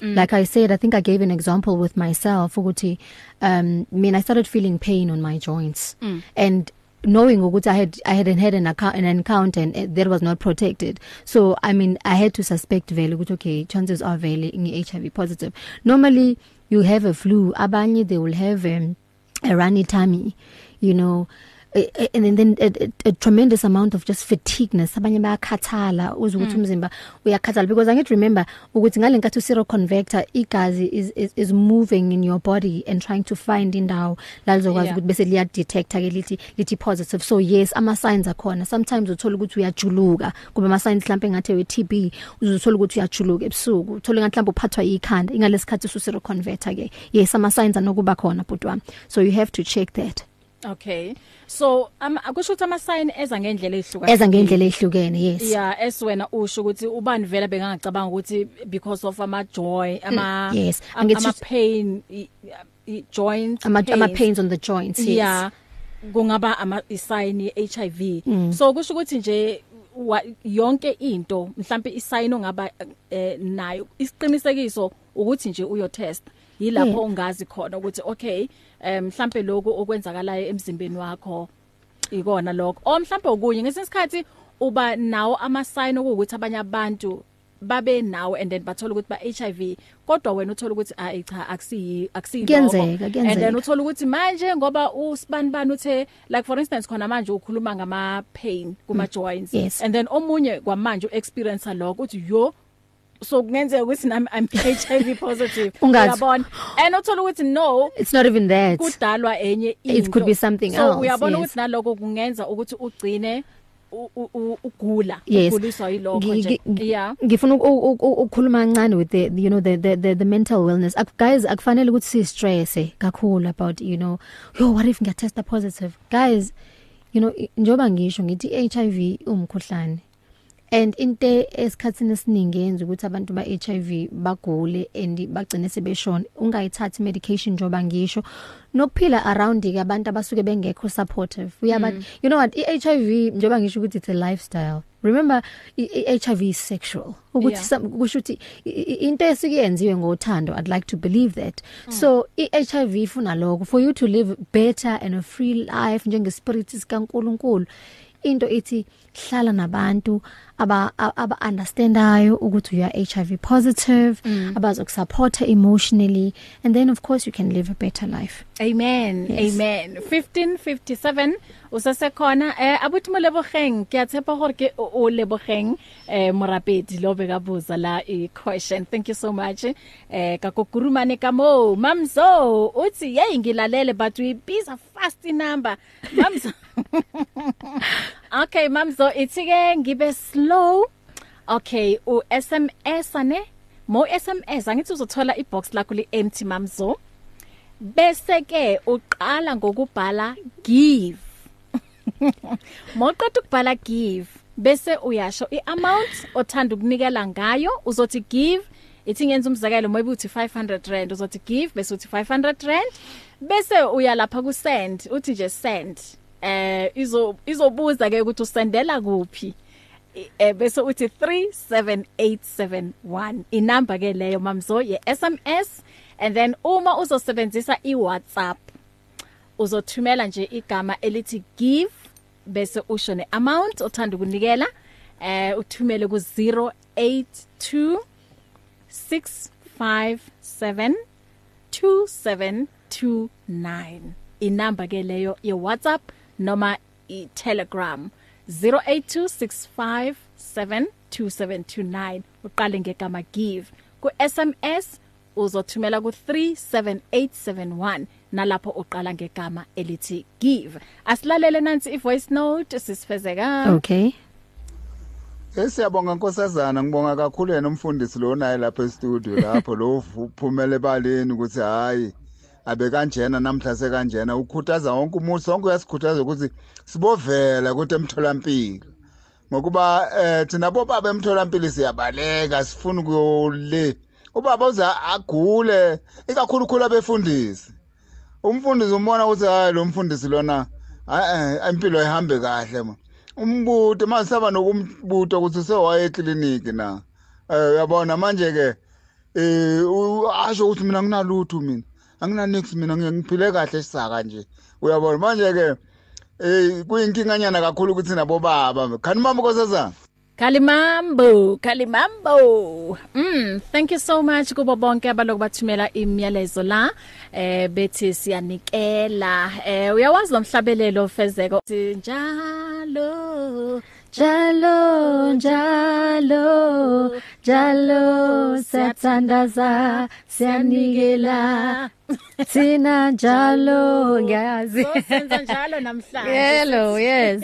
Mm. Like I said I think I gave an example with myself ukuthi um I mean I started feeling pain on my joints. Mm. and knowing ukuthi I had I hadn't had an account an encounter and uh, that was not protected. So I mean I had to suspect vele ukuthi okay chances are vele ngi HIV positive. Normally you have a flu. Abanye they will have um, a runny tummy you know. And then, then a, a, a tremendous amount of just fatigueness. Abanye bayakhathala uzwe ukuthi umzimba uyakhathala. Because i get remember ukuthi ngalenkathi usero converter igazi is, is is moving in your body and trying to find indawo la lizokwazi Yeah. ukuthi bese liya detect ke lithi lithi positive. So yes ama signs akhona. Sometimes uthola ukuthi uyajuluka. Kuba ama signs mhlambe ngathi we TB uzothola ukuthi uyajuluka ebusuku. Uthola ngathi mhlambe uphathwa ikhanda ingalesikhathi ususero converter ke yes ama signs anokuba khona butwa so you have to check that. Okay. So um akusho ukuthi ama sign eza ngendlela ehluka eza ngendlela ehlukene yes. Yeah eswena usho ukuthi ubani vele bengangacabanga ukuthi because of ama joy ama yes. am- Angithi- ama pain i- i- joint ama ama pains on the joints yes. Yeah kungaba ama isign ye HIV Mm. so kusho ukuthi nje yonke into mhlambe isign ongaba eh, nayo isiqinisekiso ukuthi nje uyo test yilapho Yeah. ungazi khona ukuthi okay em mhlambe lokho okwenzakalayo emzimbeni wakho ikona lokho o mhlambe okunye ngesikhathi uba nawo ama sign ukuthi abanye abantu babe nawo and then bathola ukuthi ba HIV kodwa wena uthola ukuthi ah cha akusiyi akusiyi Kuyenzeka, and then kuyenzeka. uthola ukuthi manje ngoba usibani bani uthe like for instance khona manje ukhuluma ngama pain kuma joints Yes. and then omunye kwamanje uexperience lokho uthi yo so kungenzeka ukuthi nami I'm HIV positive. [LAUGHS] Ungazi. uyabona? And uthola ukuthi no it's not even that. kudalwa enye It into. could be something so else, uyabona yes. ukuthi naloko kungenza ukuthi ugcine u- u- u- ugula yes. uguliswa yilokho Ngi- nje. ngi- yeah. ngifuna uku- uku- ukukhuluma kancane with the you know the the the, the mental wellness. Ak, guys akufanele ukuthi si stress kakhulu about you know yo what if ngiyatesta positive? Guys you know i- njoba ngisho ngithi HIV umkhuhlane and inte esikhatsini esiningi yenza ukuthi abantu ba HIV bagule and bagcine sebeshona. Ungayithathi medication njoba ngisho. Nokuphila around ke abantu abasuke bengekho supportive. Uyaba mm. you know what? iHIV njoba ngisho ukuthi it's a lifestyle. Remember i- i- HIV is sexual. Ukuthi Yeah. some- kusho ukuthi i- i- into esikuyenziwe ngothando i'd like to believe that. Mm. so iHIV ifuna lokho. For you to live better and a free life njengespiritu sikaNkuluNkulu into ithi hlala nabantu aba aba understandayo ukuthi you are HIV positive mm. abazokusupporta emotionally and then of course you can live a better life Amen. Yes. Amen. 1557 usesekhona eh abuthi mo lebogeng ke a tshepa gore ke o o lebogeng eh morapedi lo be ka buza la i question. Thank you so much. Eh ka kokurumane ka mo mamso uthi hey ngilalele but we biza fast number. Mamso. [LAUGHS] okay mamso ithi ke ngibe slow. Okay u SMS ane mo SMS angithi uzothola ibox lakho li empty mamzo. bese ke uqala ngokubhala give [LAUGHS] Mawuqeda ukubhala give bese uyasho iamount othanda ukunikela ngayo uzothi give ithi ngenza umzekelo maybe uthi 500 rand uzothi give bese uthi 500 rand bese uya lapha ku send uthi nje send. Eh izo izobuza ke ukuthi usendela kuphi. I- eh bese uthi 37871 inamba ke leyo mamzo ye SMS and then uma uzosebenzisa iWhatsApp uzothumela nje igama elithi give bese usho neamount othanda ukunikela. Eh uthumele ku 082 657 2729 inamba ke leyo ye WhatsApp noma i Telegram 0826572729 uqale ngegama give. Ku SMS uzothumela ku 37871 nalapho uqala ngegama elithi give. Asilalele nansi ivoice note sisifezeka. Okay. Esiyabonga nkosazana ngibonga kakhulu yena umfundisi lo naye lapha e-studio lapho. Lo uphumele ebaleni ukuthi hayi abe kanjena namhla sekanjena. Ukhuthaza wonke umuntu sonke uyasikhuthaza ukuthi sibovela ukuthi emtholampilo. Ngokuba eh thina bobaba emtholampilo siyabaleka sifuna kuyole ubaba uza agule ikakhulu khulu abefundisi. Umfundisi umbona ukuthi hayi lo mfundisi lona eh impilo ihambe kahle ma. Umbuto manje saba nokumbuto ukuthi sewaye ekliniki na eh uyabona manje ke eh asho ukuthi mina nginalutho mina anginanix mina ngiphile kahle sisaka nje uyabona manje ke eh kuyinkinkanyana kakhulu ukuthi nabo baba khani mama nkosazana Kalimambo, Kalimambo. Mm, thank you so much kubo bonke abaloku bathumela imiyalezo la. Eh bethi siyanikela. Eh uyawazi lo mhlabelelo fezeko njalo Jalo jalo jalo siyathandaza siyanikela. [LAUGHS] Thina njalo ngiyazi. Senza njalo namhlanje. hello yes.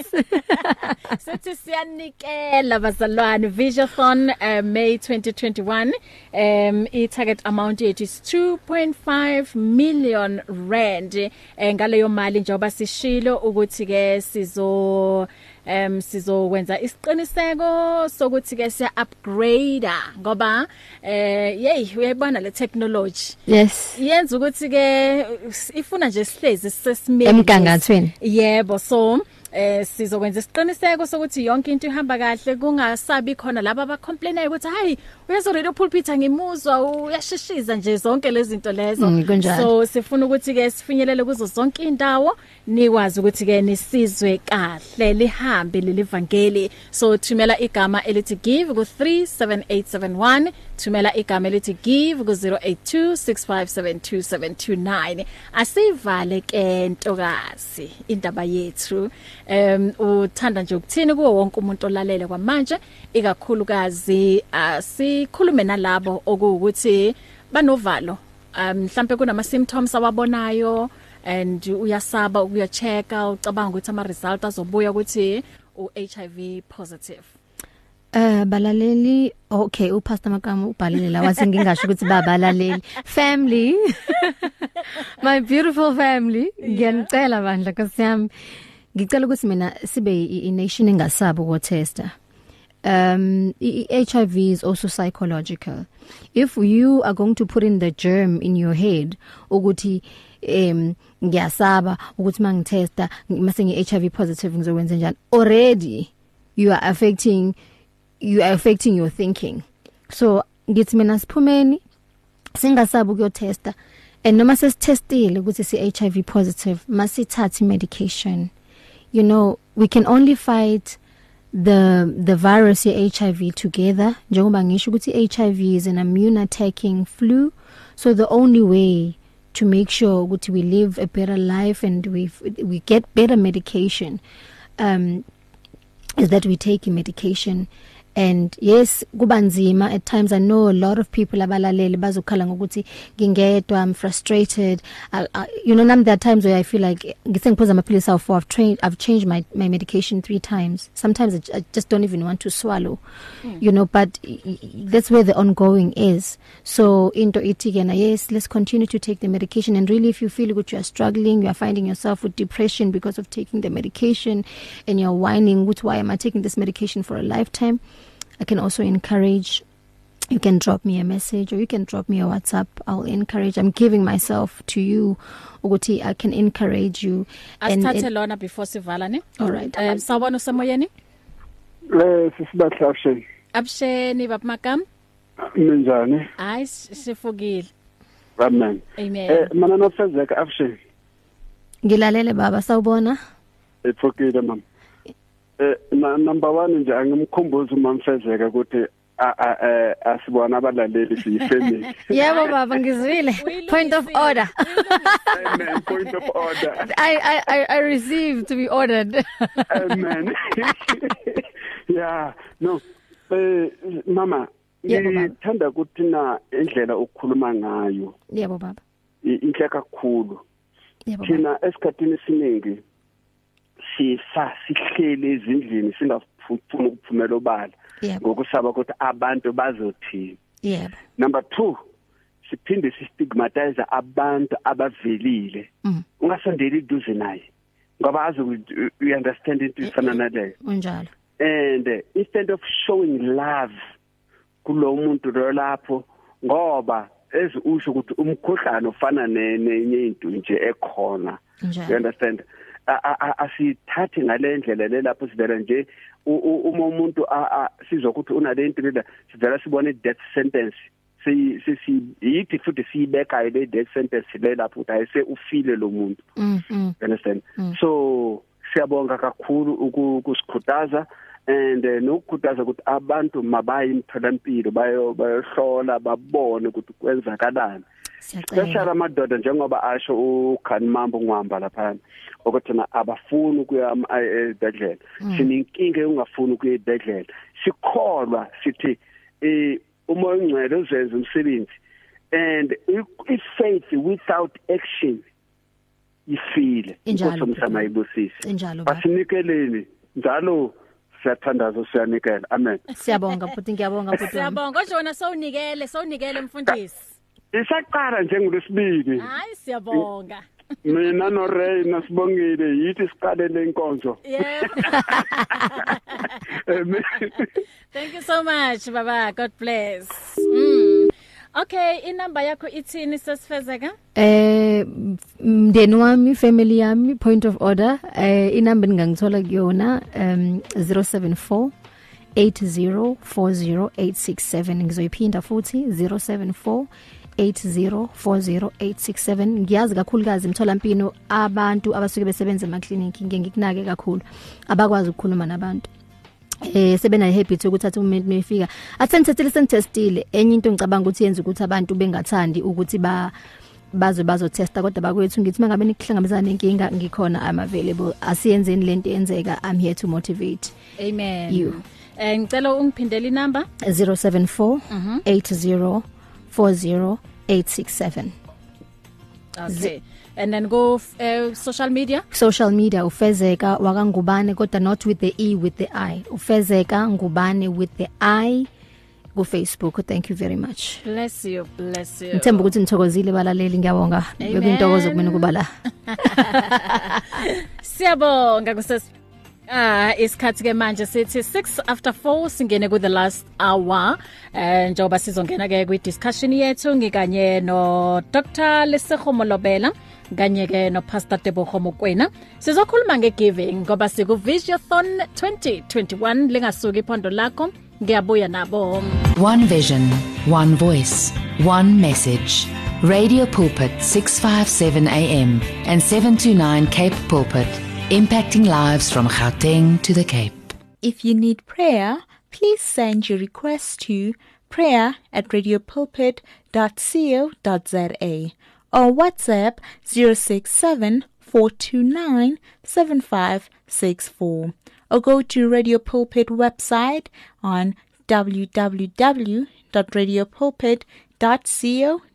[LAUGHS] Sithi siyanikela bazalwane. Visiothon uh, May 2021 um i target amount yethu is 2.5 million rand eh, ngaleyo mali njengoba sishilo ukuthi ke sizo um sizokwenza isiqiniseko sokuthi ke siya upgrade ngoba eh yey uyayibona le technology. Yes. Yenza ukuthi ke ifuna nje sihlezi sesimeni. Emgangathweni. yebo so eh sizokwenza isiqiniseko sokuthi yonke into ihamba kahle kungasabi khona laba abacomplainayo ukuthi hayi uyazo radio pulpit angimuzwa uyasheshiza nje zonke lezi zinto lezo. Mm, kunjalo. so sifuna ukuthi ke sifinyelele kuzo zonke indawo nikwazi ukuthi ke nisizwe kahle lihambe leli vangeli so thumela igama elithi give ku 37871 thumela igama elithi give ku 0826572729 asivale ke ntokazi indaba yethu. Um uthanda nje ukuthini kuwo wonke umuntu olalele kwamanje ikakhulukazi asikhulume nalabo okuwukuthi banovalo. Mhlambe kunama symptoms awabonayo and uyasaba ukuyochecka ucabanga ukuthi ama result azobuya ukuthi u HIV positive. Eh balaleli okay upastor Makama ubhalile la wathi ngingasho ukuthi babalaleli. Family [LAUGHS] my beautiful family ngiyanicela bandla kasiyami ngicela ukuthi mina sibe i nation engasabi uku testa um HIV is also psychological. If you are going to put in the germ in your head ukuthi em ngiyasaba ukuthi mangitesta mase ngi HIV positive ngizokwenza njani already you are affecting you are affecting your thinking. So ngithi mina siphumeni singasabi ukuyotesta and noma sesitestile ukuthi si HIV positive masithathe medication you know we can only fight the the virus ye HIV together. Njengoba ngisho ukuthi HIV is an immune attacking flu. So the only way to make sure ukuthi we live a better life and we we get better medication um is that we take medication. And yes kubanzima at times. I know a lot of people abalaleli bazokhala ngokuthi ngingedwa i'm frustrated. I, I, you know nami there are times where i feel like ngisengiphuza amaphilisi awu for i've trained i've changed my my medication 3 times. Sometimes I, I just don't even want to swallow mm. you know but that's where the ongoing is. So into ithi kena yes let's continue to take the medication. And really if you feel that you are struggling you are finding yourself with depression because of taking the medication and you're whining with why am i taking this medication for a lifetime? I can also encourage you can drop me a message or you can drop me a whatsapp. I'll encourage i'm giving myself to you. Ukuthi i can encourage you asithathe lona before sivala ne? Alright. um sawubona usemoyeni le sisibahle action absheni babmakam ninjani? Hayi sifukile amen. Amen. Eh mana nofezeka afshe ngilalele baba. Sawubona. Ethokile mama. Eh na- number 1 nje angimkhumbuza umamfezeka ukuthi a- a- eh, asibona abalaleli siyifamily [LAUGHS] yebo baba ngizwile. Point of order. Amen point of order. I I I, I received to be ordered. Amen. [LAUGHS] Yeah no. Eh mama Yebo, baba. ngithanda ukuthi na indlela ukukhuluma ngayo. Yebo baba. I- inhle kakhulu. Yebo baba. thina esikhathini esiningi sisa sihlele ezindlini singafuni ukuphumela obala. Ngokusaba ukuthi abantu bazothini. Yebo. Number 2 siphinde sistigmatize abantu abavelile. Mm. ungasondeli duze naye ngoba azi ukuthi you- understand into ifana naleyo. unjalo and uh, instead of showing love kulo muntu lo lapho ngoba ezi usho ukuthi umkhuhlane ufana ne- nenye into nje ekhona. You understand? A- a- a- asithathi ngale ndlela le lapho sivela nje. U- u- uma umuntu a- a- sizwa ukuthi unale into lela sivela sibone death sentence. Si si yithi futhi siyibeka le death sentence le lapho ukuthi ayise ufile lo muntu. Mm mm you understand? Mm. so siyabonga kakhulu uku- ukusikhuthaza and eh, nokukhuthaza ukuthi abantu mabaye imtholampilo bayo bayohlola babone ukuthi kwenzakalani. Siyacela. Especially amadoda njengoba asho ukhani mambo ngwamba lapha ukuthi na abafuni ukuya am- a- ezibhedlela sinenkinga yokungafuni ukuya ezibhedlela sikholwa sithi eh uma ungcwele uzenza umsebenzi and if faith without action ifile injalo baba basinikeleni njalo siyathandaza siyanikela. Amen. Siyabonga futhi ngiyabonga futhi siyabonga ojona sowunikele sowunikele mfundisi. Isaqala njengolesibili hayi siyabonga. Mina no Ray nasibongile yithi siqalele inkonzo. Yeah. Amen [LAUGHS] thank you so much baba. God bless. Mm. okay inamba yakho ithini sesifezeka? Eh mndeni wami family yami point of order. Eh inamba ningangithola kuyona um 074 8040867 ngizoyiphinda futhi 074 8040867 ngiyazi kakhulukazi emtholampilo abantu abasuke besebenza emakliniki ngeke ngikunake kakhulu. Abakwazi ukukhuluma nabantu. Eh sebena habit yokuthatha umuntu mefika. Asenithethile sentestile enye into ngicabanga ukuthi yenza ukuthi abantu bengathandi ukuthi ba bazo bazo testa kodwa bakwethu ngithi mangabe nikuhlangabezana nenkinga ngikhona I'm available. Asiyenzeni lento enzeka I'm here to motivate amen. You. eh ngicela ungiphindele inamba? 074 8040867 okay. And then go uh, social media? Social media ufezeka wakangubane kodwa not with the e with the i. Ufezeka ngubane with the i ku Facebook thank you very much. Bless you bless you. Ngithemba ukuthi nithokozile balaleli. Ngiyabonga. Amen. bekuyintokozo kumina kuba la [LAUGHS] Siyabonga kuses Ah isikhathi ke manje sithi 6 after 4 singene ku the last hour. Eh njoba sizongena ke kwi discussion yethu ngikanye no Dr Lesego Molobela kanye ke no Pastor Tebogo Mokwena. Sizokhuluma ngegiving ngoba siku Visionathon 2021 lingasuka iphondo lakho. Ngiyabuya nabo. One vision, one voice, one message. Radio Pulpit 657 AM and 729 Cape Pulpit, impacting lives from Gauteng to the Cape. If you need prayer, please send your request to prayer at radiopulpit.co.za or WhatsApp 067 429 7564 or go to Radio Pulpit website on www.radiopulpit.co.za.